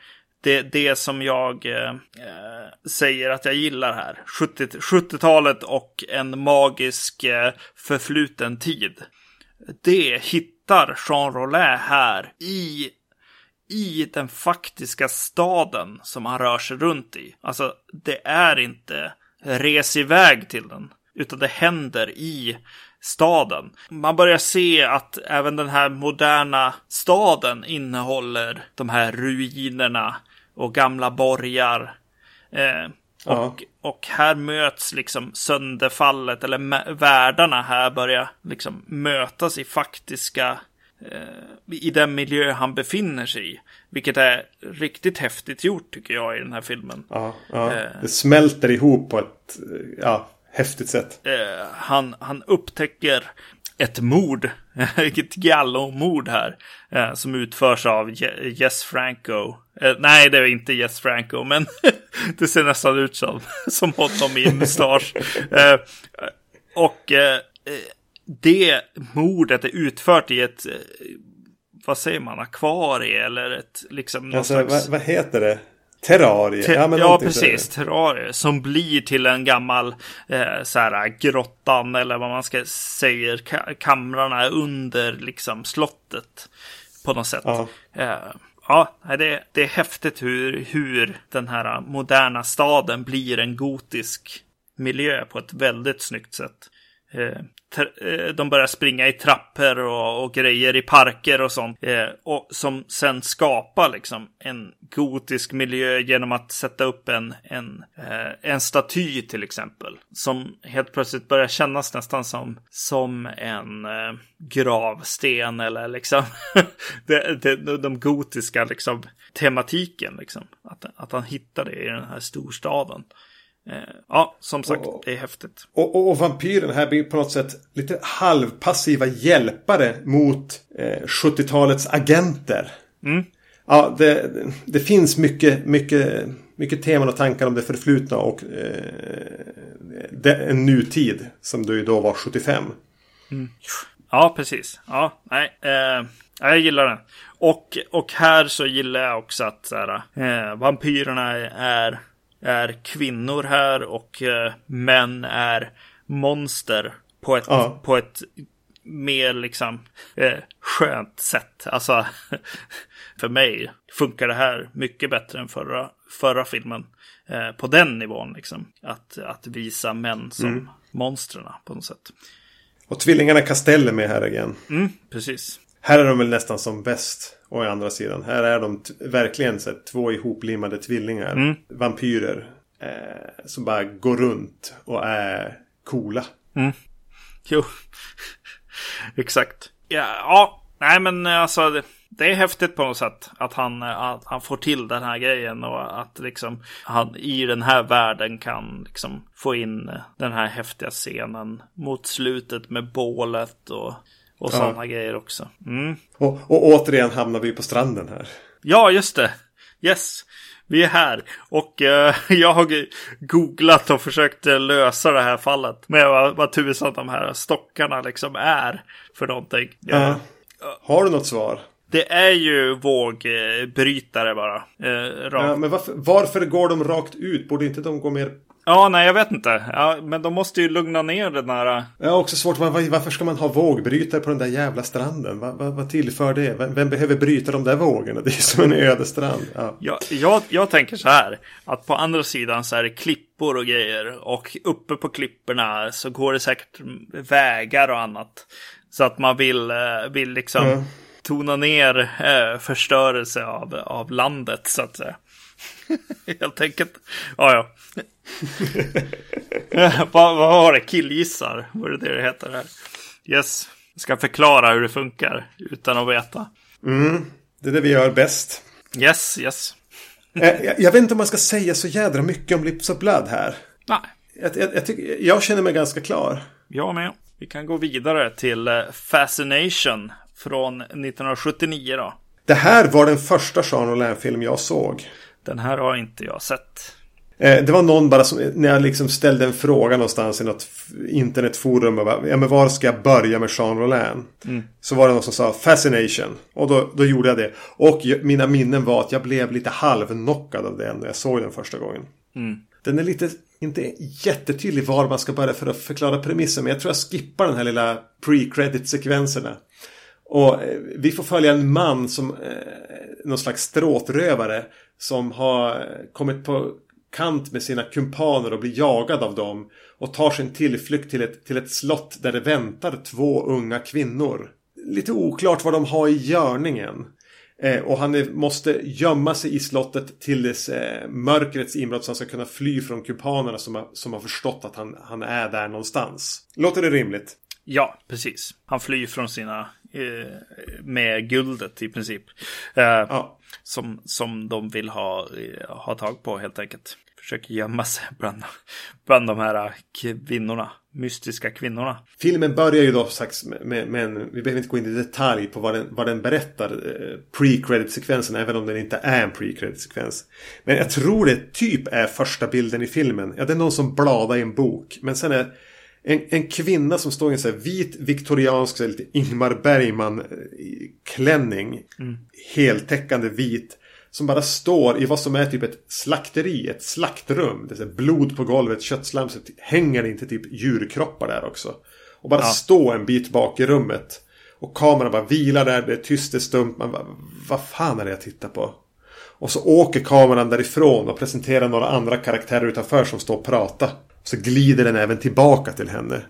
Det, det som jag eh, säger att jag gillar här. 70 70-talet och en magisk eh, förfluten tid. Det hittar Jean Rollet här i i den faktiska staden som han rör sig runt i. Alltså, det är inte res iväg till den, utan det händer i staden. Man börjar se att även den här moderna staden innehåller de här ruinerna och gamla borgar. Eh, Ja. Och, och här möts liksom sönderfallet, eller världarna här börjar liksom mötas i faktiska eh, i den miljö han befinner sig i. Vilket är riktigt häftigt gjort tycker jag i den här filmen. Ja, ja. Eh. Det smälter ihop på ett ja, häftigt sätt. Eh, han, han upptäcker ett mord, <laughs> ett Giallo-mord här, eh, som utförs av Je- Jess Franco. Eh, nej, det är inte Jess Franco, men <laughs> det ser nästan ut som, <laughs> som honom i mustasch. Eh, och eh, eh, det mordet är utfört i ett, eh, vad säger man, akvarie eller ett, liksom, Alltså, slags... vad, vad heter det? Terrarie? Te- ja, det. precis. Terrarier. Som blir till en gammal eh, så här, grottan eller vad man ska säga. Ka- kamrarna under liksom slottet. På något sätt. Ja. Eh, ja, det, det är häftigt hur, hur den här moderna staden blir en gotisk miljö på ett väldigt snyggt sätt. Eh, eh, de börjar springa i trappor och, och grejer i parker och sånt. Eh, och som sen skapar liksom en gotisk miljö genom att sätta upp en, en, eh, en staty till exempel. Som helt plötsligt börjar kännas nästan som, som en eh, gravsten eller liksom <laughs> de, de, de gotiska liksom tematiken. Liksom. Att, att han hittar det i den här storstaden. Eh, ja, som sagt, Och- det är häftigt. Och, och, och vampyren här blir på något sätt lite halvpassiva hjälpare mot eh, 70-talets agenter. Mm. Ja, det, det finns mycket, mycket, mycket teman och tankar om det förflutna och eh, det, en nutid som du då var 75. Ja, precis. Ja, nej. Eh, ja, jag gillar den. Och, och här så gillar jag också att så här, eh, vampyrerna är, är kvinnor här och eh, män är monster på ett, Ja. på ett mer liksom eh, skönt sätt. Alltså, <laughs> för mig funkar det här mycket bättre än förra, förra filmen. Eh, på den nivån liksom. Att, att visa män som monstren på något sätt. Och tvillingarna Castell är med här igen. Mm, precis. Här är de väl nästan som bäst. Och i andra sidan. Här är de verkligen så här, två ihoplimmade tvillingar. Mm. Vampyrer. Eh, som bara går runt och är coola. Jo, <laughs> exakt. Ja, ja, nej men alltså det, det är häftigt på något sätt att han, att han får till den här grejen och att liksom han i den här världen kan liksom få in den här häftiga scenen mot slutet med bålet och, och sådana grejer också. Mm. Och, och återigen hamnar vi på stranden här. Ja, just det. Yes. Vi är här och eh, <laughs> jag har googlat och försökt eh, lösa det här fallet med vad, vad tusan de här stockarna liksom är för någonting. Ja. Har du något svar? Det är ju vågbrytare bara. Eh. Ja, men varför, varför går de rakt ut? Borde inte de gå mer... Ja, nej, jag vet inte. Ja, men de måste ju lugna ner den här. Jag har också svårt. Var, varför ska man ha vågbrytare på den där jävla stranden? Vad, vad, vad tillför det? Vem, vem behöver bryta de där vågorna? Det är som en ödestrand. Ja. Jag, jag, jag tänker så här. Att på andra sidan så är det klippor och grejer. Och uppe på klipporna så går det säkert vägar och annat. Så att man vill, eh, vill liksom Ja. tona ner eh, förstörelse av, av landet så att säga. <laughs> Helt enkelt. Ja, ja. <laughs> Vad, vad var det? Killgissar? Var det det det heter här? Yes. Jag ska förklara hur det funkar utan att veta. Det är det vi gör bäst. Yes, yes. Eh, jag, jag vet inte om man ska säga så jädra mycket om Lips of Blood här. Nej, Jag, jag, jag, tycker, jag känner mig ganska klar. Jag med. Vi kan gå vidare till eh, Fascination från 1979 då. Det här var den första Jean Rollin-film jag såg. Den här har inte jag sett. Eh, Det var någon bara som, när jag liksom ställde en fråga någonstans i något internetforum. och bara, Ja, men var ska jag börja med Jean Rollin? Så var det någon som sa Fascination. Och då, då gjorde jag det. Och mina minnen var att jag blev lite halvknockad av den när jag såg den första gången. Den är lite, inte jättetydlig var man ska börja för att förklara premissen. Men jag tror jag skippar den här lilla pre-credit-sekvenserna. Och eh, vi får följa en man som eh, någon slags stråtrövare som har kommit på kant med sina kumpaner och blir jagad av dem. Och tar sin tillflykt till ett, till ett slott där det väntar två unga kvinnor. Lite oklart vad de har i görningen. Eh, och han är, måste gömma sig i slottet till dess eh, mörkrets inbrott så han ska kunna fly från kumpanerna som har, som har förstått att han, han är där någonstans. Låter det rimligt? Ja, precis. Han flyr från sina med guldet i princip. Eh, Ja. som, som de vill ha, eh, ha tag på helt enkelt. Försöker gömma sig bland, bland de här kvinnorna. Mystiska kvinnorna. Filmen börjar ju då sagt med, med, en, vi behöver inte gå in i detalj på vad den, vad den berättar. Eh, pre-credit-sekvensen, även om den inte är en pre-credit-sekvens. Men jag tror det typ är första bilden i filmen. Ja, det är någon som bladar i en bok. Men sen är en, en kvinna som står i en så vit viktoriansk, så lite Ingmar Bergman eh, klänning. Heltäckande vit. Som bara står i vad som är typ ett slakteri, ett slaktrum. Det är blod på golvet, köttslam. Så hänger det inte typ djurkroppar där också. Och bara Ja. stå en bit bak i rummet. Och kameran bara vilar där, det är tyst, det är stumt. Man bara, vad fan är det jag tittar på? Och så åker kameran därifrån och presenterar några andra karaktärer utanför som står och pratar. Så glider den även tillbaka till henne.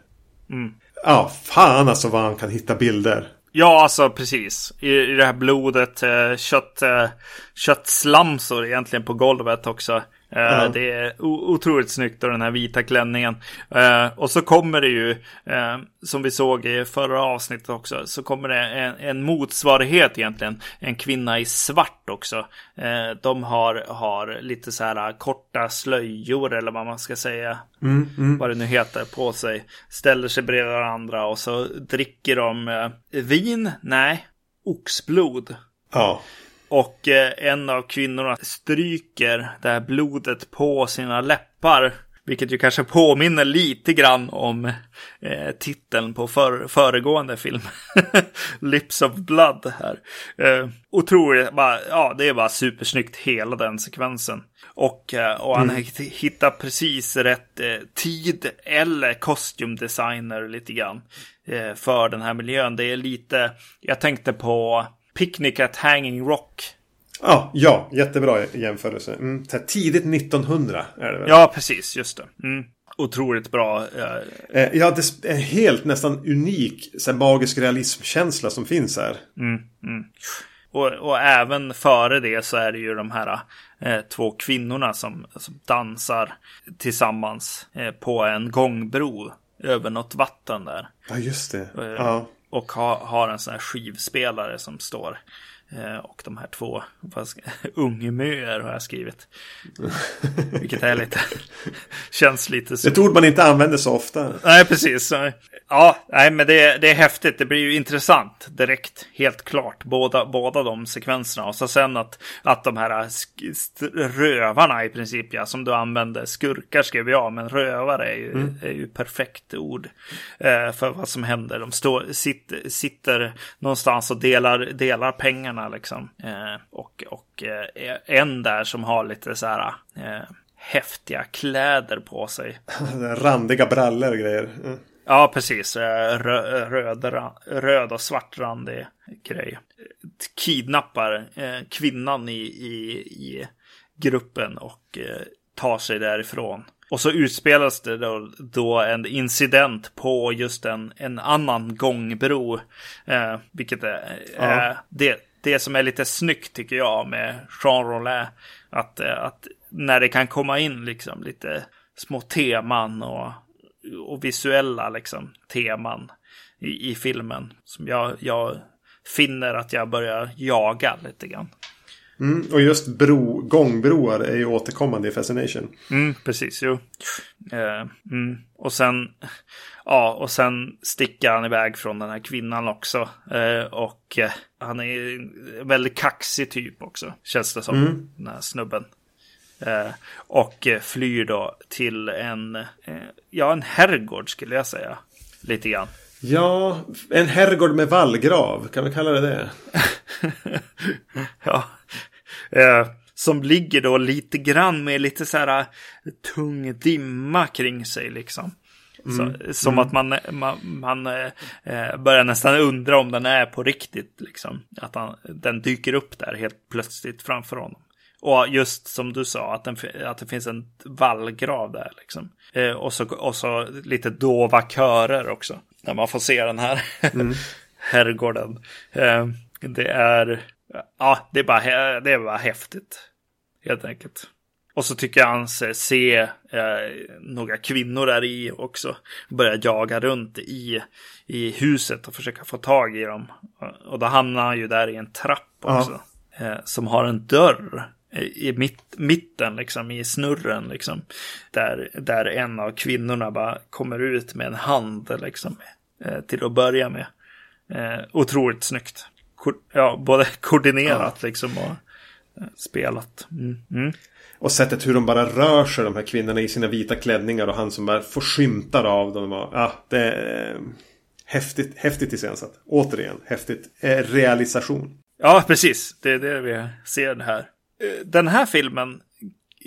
Ja, fan alltså vad han kan hitta bilder. Ja, alltså precis. I, i det här blodet, eh, kött, eh, köttslamsor egentligen på golvet också. Ja. Det är otroligt snyggt och den här vita klänningen. Eh, och så kommer det ju, eh, som vi såg i förra avsnittet också, så kommer det en, en motsvarighet egentligen. En kvinna i svart också. De har, har lite så här korta slöjor eller vad man ska säga. Vad det nu heter på sig. Ställer sig bredvid varandra och så dricker de vin? Nej, oxblod. Ja. Och eh, en av kvinnorna stryker det här blodet på sina läppar. Vilket ju kanske påminner lite grann om eh, titeln på för, föregående film. <laughs> Lips of Blood här. Eh, otroligt, bara, ja det är bara supersnyggt hela den sekvensen. Och, eh, och han hitt- hittar precis rätt eh, tid eller kostymdesigner lite grann. Eh, för den här miljön. Det är lite, jag tänkte på Picnic at Hanging Rock. Ja, ja, jättebra jämförelse. Mm. Tidigt 1900 är det väl? Ja, precis, just det. Mm. Otroligt bra. eh, Eh, ja, det är helt nästan unik så här, magisk realismkänsla som finns här. Och, och även före det så är det ju de här eh, två kvinnorna som, som dansar tillsammans eh, på en gångbro över något vatten där. Ja, just det. Eh, Ja. Och ha, har en sån här skivspelare som står. Eh, och de här två <laughs> ungemöer har jag skrivit. Vilket är lite, <laughs> känns lite Det så. ett ord man inte använder så ofta. Nej, precis. Ja, nej, men det, det är häftigt. Det blir ju intressant direkt. Helt klart. Båda, båda de sekvenserna. Och så sen att, att de här rövarna i princip, ja, som du använde. Skurkar skrev jag, men rövare är ju, är ju perfekt ord eh, för vad som händer. De står, sitter, sitter någonstans och delar, delar pengarna liksom. Eh, och och eh, en där som har lite så här eh, häftiga kläder på sig. <laughs> Randiga brallor och grejer. Mm. Ja, precis. Eh, Rö, röd, och svartrandig grej. Kidnappar eh, kvinnan i, i, i gruppen och eh, tar sig därifrån. Och så utspelas det då, då en incident på just en, en annan gångbro. Eh, vilket är Ja. eh, det, det som är lite snyggt tycker jag med Jean Rollin. Att, att när det kan komma in liksom lite små teman och och visuella liksom, teman i, i filmen. Som jag, jag finner att jag börjar jaga lite grann. Mm. Och just bro, gångbroar är ju återkommande i Fascination. Mm, precis, jo. Eh, mm. Och sen, ja, och sen sticker han iväg från den här kvinnan också. Eh, och eh, han är en väldigt kaxig typ också, känns det som, den här snubben. Eh, och eh, flyr då till en, eh, ja, en herrgård skulle jag säga. Lite grann. Ja, en herrgård med vallgrav. Kan vi kalla det det? <laughs> ja. Eh, som ligger då lite grann med lite så här tung dimma kring sig liksom. Så, som att man, man, man eh, börjar nästan undra om den är på riktigt. Liksom. Att han, den dyker upp där helt plötsligt framför honom. Och just som du sa, att, den, att det finns en vallgrav där. Liksom. Eh, och, så, och så lite dova körer också. När man får se den här <laughs> herrgården. Eh, det är ja, det är bara, det är bara häftigt. Helt enkelt. Och så tycker jag han se eh, några kvinnor där i också. Börja jaga runt i, i huset och försöka få tag i dem. Och då hamnar han ju där i en trapp också. Ja. Eh, som har en dörr i mitt, mitten, liksom i snurren, liksom. Där, där en av kvinnorna bara kommer ut med en hand, liksom. Eh, till att börja med. Eh, otroligt snyggt. Ko ja, både <laughs> koordinerat ja. liksom och eh, spelat. Mm. Mm. Och sättet hur de bara rör sig, de här kvinnorna i sina vita klänningar och han som bara får skymtar av dem. Och, ja, det är häftigt, häftigt iscensatt. Återigen, häftigt. Eh, realisation. Ja, precis. Det är det vi ser här. Den här filmen,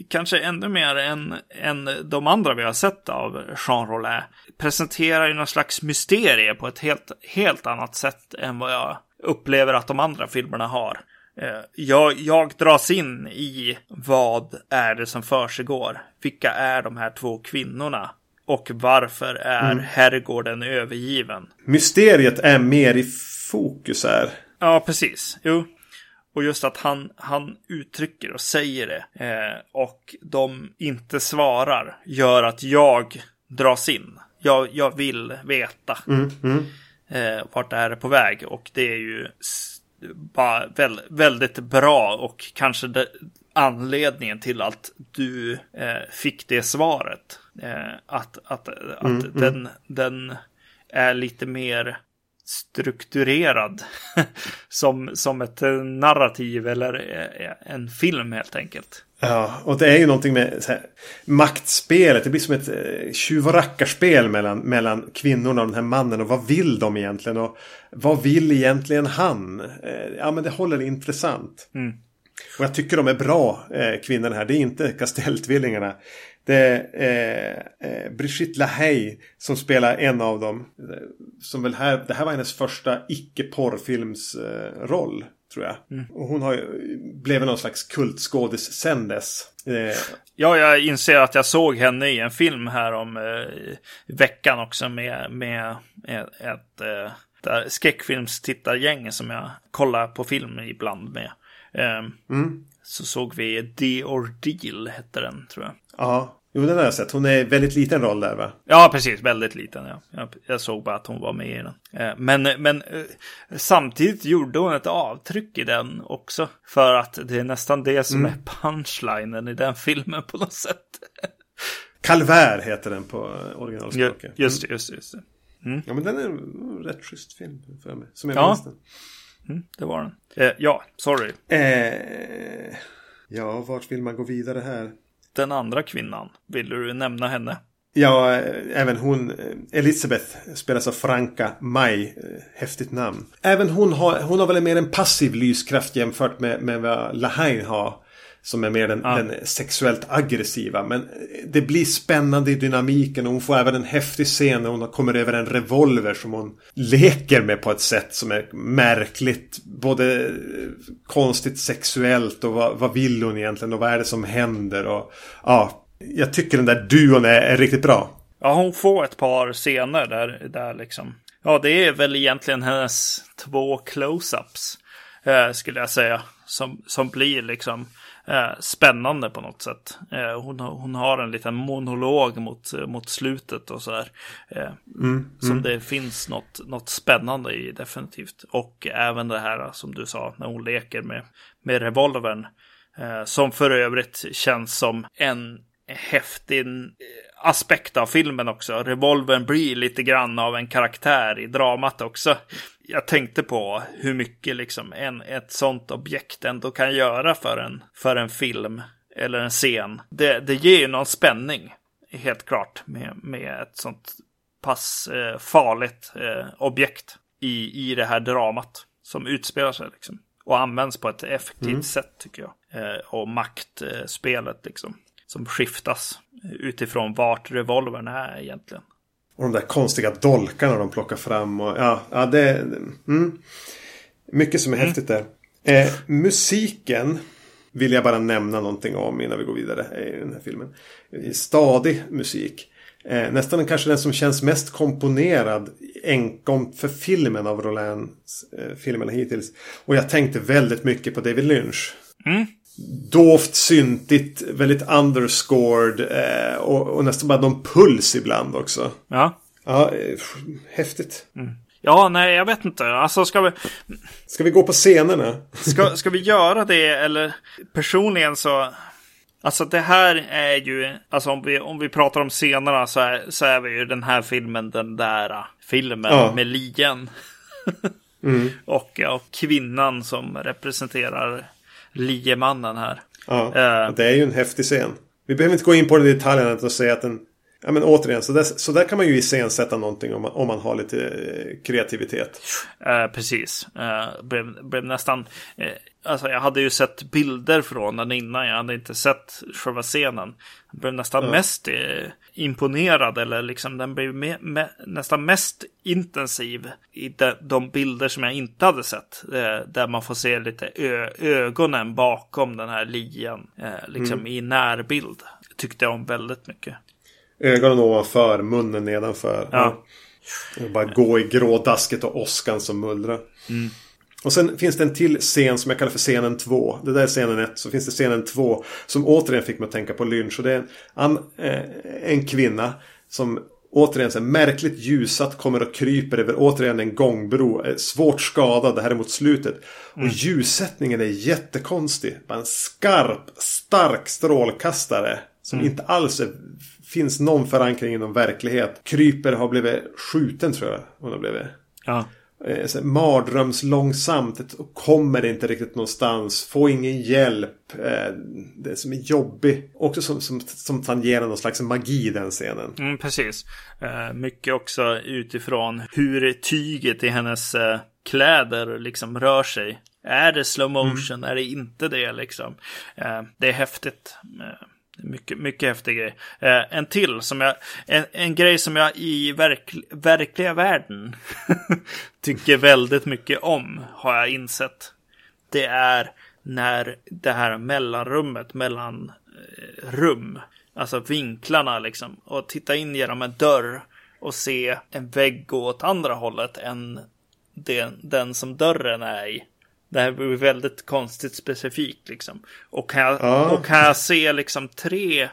kanske ännu mer än, än de andra vi har sett av Jean Rollin, presenterar ju någon slags mysterie på ett helt, helt annat sätt än vad jag upplever att de andra filmerna har. Eh, jag, jag dras in i vad är det som försiggår? Vilka är de här två kvinnorna? Och varför är mm. herrgården övergiven? Mysteriet är mer i fokus här. Ja, precis. Jo. Och just att han, han uttrycker och säger det eh, och de inte svarar gör att jag dras in. Jag, jag vill veta mm, mm. Eh, vart det här är på väg och det är ju bara väl, väldigt bra och kanske det, anledningen till att du eh, fick det svaret. Eh, att att, att mm, mm. den, den är lite mer strukturerad <laughs> som, som ett narrativ eller eh, en film helt enkelt. Ja, och det är ju någonting med här, maktspelet. Det blir som ett eh, tjuv och rackarspel mellan, mellan kvinnorna och den här mannen. Och vad vill de egentligen? Och vad vill egentligen han? Eh, ja, men det håller intressant. Mm. Och jag tycker de är bra, eh, kvinnorna här. Det är inte Kastelltvillingarna. Det är eh, eh, Brigitte Lahaye som spelar en av dem. Som väl här, det här var hennes första icke-porrfilmsroll. Eh, tror jag. Mm. Och hon har ju blivit någon slags kultskådis sen dess. Eh. Ja, jag inser att jag såg henne i en film här om eh, veckan också med, med ett, ett eh, skräckfilmstittargäng som jag kollar på film ibland med. Eh, mm. Så såg vi The Ordeal, hette den tror jag. Ja, Jo, den har jag sett. Hon är väldigt liten roll där va? Ja, precis. Väldigt liten. Ja. Jag, jag såg bara att hon var med i den. Eh, men, men eh, samtidigt gjorde hon ett avtryck i den också. För att det är nästan det som mm. är punchlinen i den filmen på något sätt. <laughs> Calvär heter den på originalspråket. Just det, just det. Just det. Mm. Ja, men den är en rätt schysst film för mig. Som jag ja. minns den. Mm, det var den. Eh, ja, sorry. Eh, ja, vart vill man gå vidare här? den andra kvinnan? Vill du nämna henne? Ja, även hon, Elisabeth, spelas av Franka Maj. Eh, häftigt namn. Även hon har, hon har väl mer en passiv lyskraft jämfört med, med vad Lahain har. Som är mer den, ja. den, sexuellt aggressiva. Men det blir spännande i dynamiken och hon får även en häftig scen när hon kommer över en revolver som hon leker med på ett sätt som är märkligt. Både konstigt sexuellt och vad, vad vill hon egentligen och vad är det som händer. Och, ja, jag tycker den där duon är, är riktigt bra. Ja, hon får ett par scener där, där liksom. Ja, det är väl egentligen hennes två close-ups. Eh, skulle jag säga. Som, som blir liksom spännande på något sätt. Eh, hon, hon har en liten monolog mot, mot slutet och så där. Eh, mm, som mm. det finns något, något spännande i definitivt. Och även det här som du sa när hon leker med, med revolvern. Eh, som för övrigt känns som en häftig aspekt av filmen också. Revolvern blir lite grann av en karaktär i dramat också jag tänkte på hur mycket liksom en, ett sånt objekt ändå kan göra för en, för en film eller en scen. Det, det ger ju någon spänning, helt klart, med, med ett sånt pass eh, farligt eh, objekt i, i det här dramat som utspelar sig. Liksom. Och används på ett effektivt mm. sätt, tycker jag. Eh, och maktspelet, liksom. Som skiftas utifrån vart revolvern är egentligen. Och de där konstiga dolkarna de plockar fram. Och, ja, ja, det... Mm, mycket som är mm. häftigt där. Eh, musiken vill jag bara nämna någonting om innan vi går vidare i den här filmen. Stadig musik. Eh, nästan kanske den som känns mest komponerad enkom för filmen av Rolands eh, filmerna hittills. Och jag tänkte väldigt mycket på David Lynch. Mm. Dovt, syntigt, väldigt underscored eh, och, och, nästan bara någon puls ibland också. Ja. Ja, eh, häftigt. Mm. Ja, nej, jag vet inte. Alltså, ska vi... Ska vi gå på scenerna? ska, ska vi göra det eller? Personligen så... Alltså det här är ju, alltså om vi, om vi pratar om scenerna så är, så är vi ju den här filmen den där äh, filmen ja. med lien. mm. <laughs> och, och kvinnan som representerar liemannen här. Ja, uh, det är ju en häftig scen. Vi behöver inte gå in på den detaljerna och säga att den Ja men återigen, så där, så där kan man ju iscensätta någonting om man, om man har lite eh, kreativitet. Eh, precis. Eh, blev, blev nästan... Alltså jag hade ju sett bilder från den innan. Jag hade inte sett själva scenen. Jag blev nästan mest eh, imponerad. Eller liksom den blev me, me, nästan mest intensiv i de, de, bilder som jag inte hade sett. Eh, där man får se lite ö, ögonen bakom den här lian. Eh, liksom mm. i närbild. Tyckte jag om väldigt mycket. Ögonen ovanför, munnen nedanför. Ja. ja. Bara gå i grådasket och åskan som mullrar. Mm. Och sen finns det en till scen som jag kallar för scenen 2. Det där är scenen 1. Så finns det scenen 2. Som återigen fick mig att tänka på lynch. Och det är en, eh, en kvinna som återigen så märkligt ljusat kommer och kryper över återigen en gångbro. Svårt skadad, det här är mot slutet. Mm. Och ljussättningen är jättekonstig. Bara en skarp, stark strålkastare. Som mm. inte alls är finns någon förankring i någon verklighet. Kryper har blivit skjuten tror jag hon har blivit. Ja. Eh, mardrömslångsamt och kommer inte riktigt någonstans. Får ingen hjälp. Eh, det som är jobbigt. Också som, som, som tangerar någon slags magi den scenen. Mm, precis. Eh, mycket också utifrån hur tyget i hennes eh, kläder liksom rör sig. Är det slow motion? Mm. Är det inte det liksom? Det är häftigt. Mycket, mycket häftig grej. Eh, en till som jag, en, en grej som jag i verk, verkliga världen <laughs> tycker väldigt mycket om har jag insett. Det är när det här mellanrummet mellan eh, rum, alltså vinklarna liksom, och titta in genom en dörr och se en vägg gå åt andra hållet än den, den som dörren är i. Det här blir väldigt konstigt specifikt liksom. Och kan jag, ja. och kan jag se liksom tre,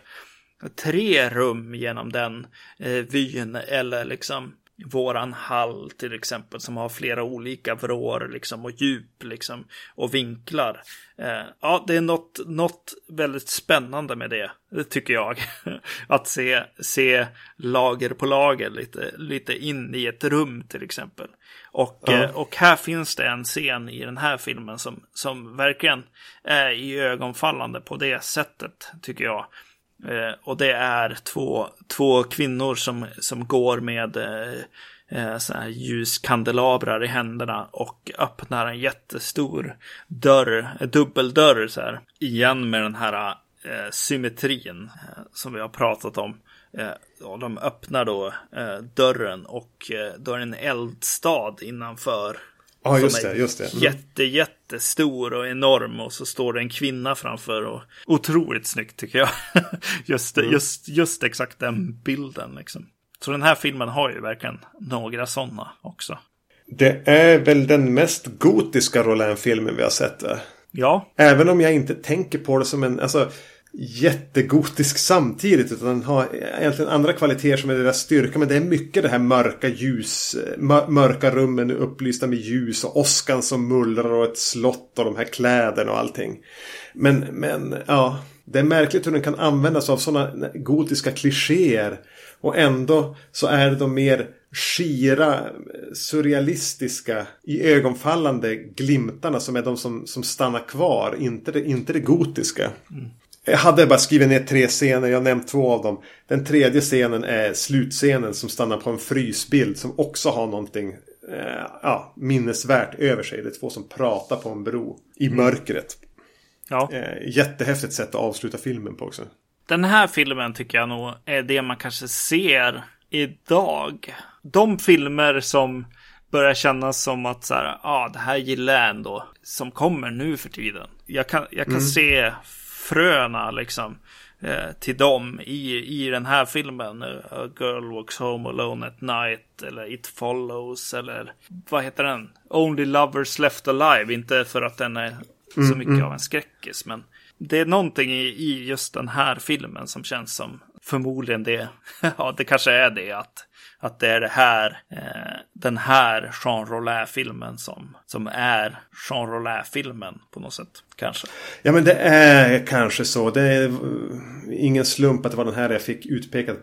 tre rum genom den eh, vyn eller liksom våran hall till exempel som har flera olika vrår liksom och djup liksom och vinklar. Eh, ja, det är något, något väldigt spännande med det, tycker jag. <laughs> Att se, se lager på lager lite, lite in i ett rum till exempel. Och, ja. Eh, och här finns det en scen i den här filmen som, som verkligen är i ögonfallande på det sättet, tycker jag. Eh, och det är två, två kvinnor som, som går med eh, eh så här ljuskandelabrar i händerna och öppnar en jättestor dörr, dubbeldörr så här. Igen med den här eh, symmetrin eh, som vi har pratat om. Eh, de öppnar då eh, dörren och eh, då är det en eldstad innanför. Ja, just det, just det. Mm. Jätte, jättestor och enorm och så står det en kvinna framför och otroligt snyggt tycker jag. <laughs> just, mm. just, just exakt den bilden liksom. Så den här filmen har ju verkligen några sådana också. Det är väl den mest gotiska Roland-filmen vi har sett. Va? Ja. Även om jag inte tänker på det som en, alltså jättegotisk samtidigt. Utan den har egentligen andra kvaliteter som är deras styrka. Men det är mycket det här mörka ljus. Mörka rummen upplysta med ljus. Och åskan som mullrar och ett slott och de här kläderna och allting. Men, men ja. Det är märkligt hur den kan användas av sådana gotiska klichéer. Och ändå så är de mer skira, surrealistiska, i ögonfallande glimtarna som är de som, som stannar kvar. Inte det, inte det gotiska. Mm. Jag hade bara skrivit ner tre scener, jag har nämnt två av dem. Den tredje scenen är slutscenen som stannar på en frysbild som också har någonting eh, ja, minnesvärt över sig. Det är två som pratar på en bro i mm. mörkret. Ja. Eh, jättehäftigt sätt att avsluta filmen på också. Den här filmen tycker jag nog är det man kanske ser idag. De filmer som börjar kännas som att så här, ja, ah, det här gillar jag ändå. Som kommer nu för tiden. Jag kan, jag kan mm. se fröna liksom eh, till dem i, i den här filmen. A Girl Walks Home Alone at Night eller It Follows eller vad heter den? Only Lovers Left Alive. Inte för att den är så mm, mycket mm. av en skräckis men det är någonting i, i just den här filmen som känns som förmodligen det. <laughs> ja, det kanske är det att att det är det här, eh, den här Jean Rollin-filmen som, som är Jean Rollin-filmen på något sätt. Kanske. Ja men det är kanske så. Det är ingen slump att det var den här jag fick utpekad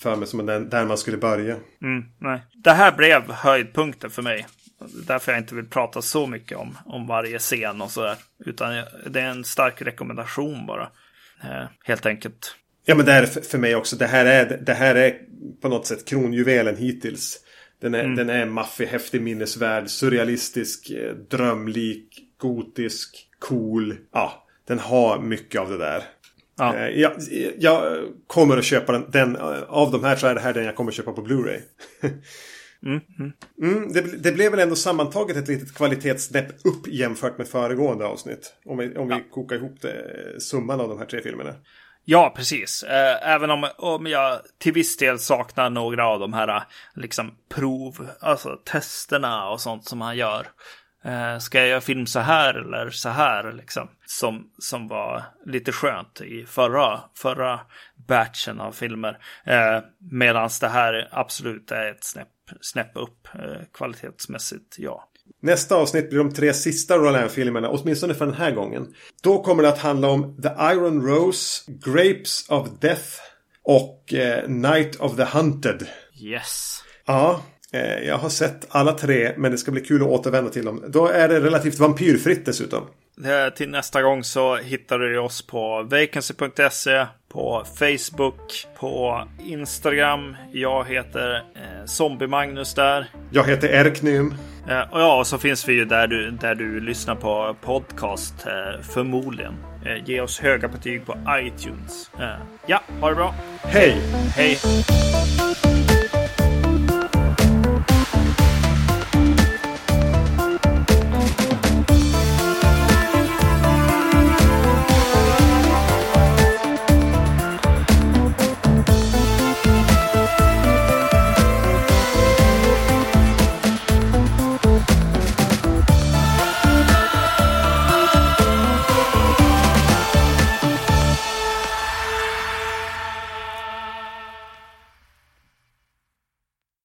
för mig som den, där man skulle börja. Mm, nej. Det här blev höjdpunkten för mig. Därför jag inte vill prata så mycket om, om varje scen och sådär. Utan det är en stark rekommendation bara. Eh, helt enkelt. Ja men det är för mig också. Det här är, det här är på något sätt kronjuvelen hittills. Den är, mm. den är maffig, häftig, minnesvärd, surrealistisk, eh, drömlik, gotisk, cool. Ja, den har mycket av det där. Ja. Eh, jag, jag, kommer att köpa den, den. Av de här så är det här den jag kommer att köpa på Blu-ray. <laughs> Mm, mm. Mm, det, det, blev väl ändå sammantaget ett litet kvalitetssnäpp upp jämfört med föregående avsnitt. Om vi, om vi kokar ihop det, summan av de här tre filmerna. Ja, precis. Eh, även om, om jag till viss del saknar några av de här liksom prov, alltså testerna och sånt som han gör. Eh, ska jag göra film så här eller så här liksom? Som, som var lite skönt i förra, förra batchen av filmer. Eh, Medan det här absolut är ett snäpp, snäpp upp eh, kvalitetsmässigt, ja. Nästa avsnitt blir de tre sista Roland-filmerna, åtminstone för den här gången. Då kommer det att handla om The Iron Rose, Grapes of Death och eh, Night of the Hunted. Yes. Ja, eh, jag har sett alla tre men det ska bli kul att återvända till dem. Då är det relativt vampyrfritt dessutom. Till nästa gång så hittar du oss på vacancy.se, på Facebook, på Instagram. Jag heter eh, Zombie-Magnus där. Jag heter Erknym. Eh, och ja, så finns vi ju där du, där du lyssnar på podcast eh, förmodligen. Eh, ge oss höga betyg på iTunes. Ja, ha det bra. Hej! Hej!